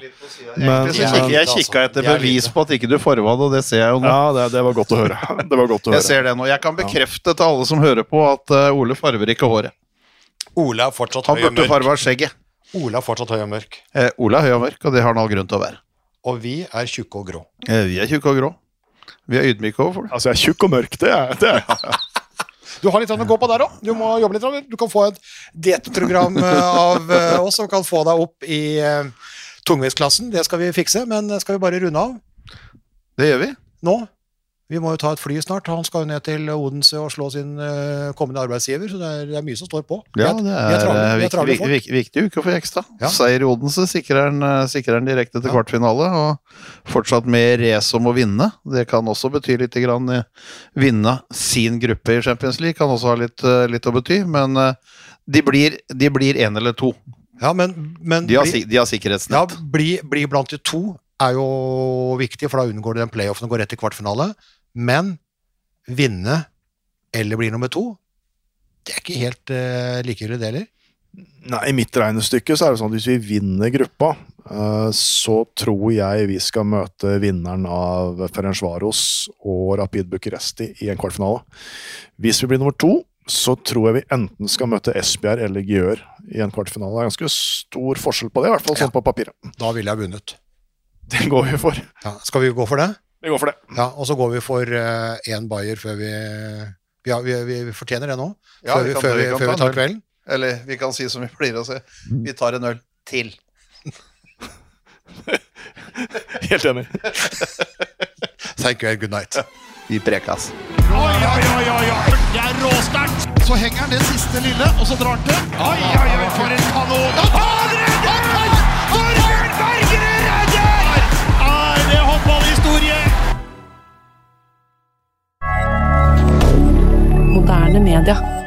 [SPEAKER 4] Men-
[SPEAKER 3] jeg kikka etter
[SPEAKER 2] er
[SPEAKER 3] bevis på at ikke du forva det, og det ser jeg jo nå.
[SPEAKER 4] Ja, det, det var godt å høre. Det var godt å
[SPEAKER 3] Jeg ser det nå. Jeg kan bekrefte til alle som hører på, at uh, Ole farver ikke håret.
[SPEAKER 2] Ole er fortsatt
[SPEAKER 3] Han
[SPEAKER 2] høy og
[SPEAKER 3] burde
[SPEAKER 2] mørk.
[SPEAKER 3] farva skjegget.
[SPEAKER 2] Ole er fortsatt høy og mørk.
[SPEAKER 3] Eh, Ole er høy og mørk, og det har han all grunn til å være.
[SPEAKER 2] Og vi er tjukke og grå.
[SPEAKER 3] Eh, vi er tjukke og grå. Vi er ydmyke overfor det.
[SPEAKER 4] Altså, jeg er tjukk og mørk, det er det. Er.
[SPEAKER 2] Du har litt å gå på der òg. Du må jobbe litt. grann. Du kan få et diettprogram eh, av eh, oss som kan få deg opp i eh, tungvektsklassen. Det skal vi fikse, men skal vi bare runde av
[SPEAKER 3] Det gjør vi.
[SPEAKER 2] nå? Vi må jo ta et fly snart. Han skal jo ned til Odense og slå sin eh, kommende arbeidsgiver, så det er, det er mye som står på.
[SPEAKER 3] Ja,
[SPEAKER 2] er-
[SPEAKER 3] det
[SPEAKER 2] vi
[SPEAKER 3] er,
[SPEAKER 2] travle- er
[SPEAKER 3] viktig, viktig, viktig, viktig uke for Jekstad.
[SPEAKER 2] Ja.
[SPEAKER 3] Seier i Odense sikrer han, eh, sikrer han direkte til
[SPEAKER 2] Ja.
[SPEAKER 3] kvartfinale, og fortsatt med race om å vinne. Det kan også bety litt grann, eh, vinne sin gruppe i Champions League, kan også ha litt, litt å bety, men de blir, de blir en eller to.
[SPEAKER 2] Ja, men, men
[SPEAKER 3] De har,
[SPEAKER 2] bli-
[SPEAKER 3] de har
[SPEAKER 2] ja, bli, bli blant de to er jo viktig, for da unngår du den playoffen og går rett til kvartfinale. Men vinne eller bli nummer to, det er ikke helt uh, likegyldig, det heller.
[SPEAKER 4] Nei, I mitt regnestykke så er det sånn at hvis vi vinner gruppa, uh, så tror jeg vi skal møte vinneren av Ferencvaros og Rapid Bucuresti i en kvartfinale. Hvis vi blir nummer to, så tror jeg vi enten skal møte Esbjerg eller Gjør i en kvartfinale. Det er ganske stor forskjell på det, i hvert fall sånn på papiret.
[SPEAKER 2] Da ville jeg vunnet.
[SPEAKER 4] Det går vi for.
[SPEAKER 2] Ja, skal vi gå for det?
[SPEAKER 4] Vi går for det.
[SPEAKER 2] Ja, Og så går vi for én Bayer før vi ja, vi, vi, vi fortjener det nå.
[SPEAKER 3] Ja,
[SPEAKER 2] før
[SPEAKER 3] vi
[SPEAKER 2] før
[SPEAKER 3] vi
[SPEAKER 2] vi, før
[SPEAKER 3] ta
[SPEAKER 2] vi tar kvelden.
[SPEAKER 3] Eller vi kan si som vi pleier å si, vi tar en øl til.
[SPEAKER 4] Helt enig.
[SPEAKER 2] Thank you and good night.
[SPEAKER 3] Vi prekas.
[SPEAKER 1] Oi, oi, oi, oi, oi. Det er råsterkt! Så henger han det siste lille, og så drar han til. Oi, oi, oi, for en kanon! Han redder!
[SPEAKER 5] Moderne media.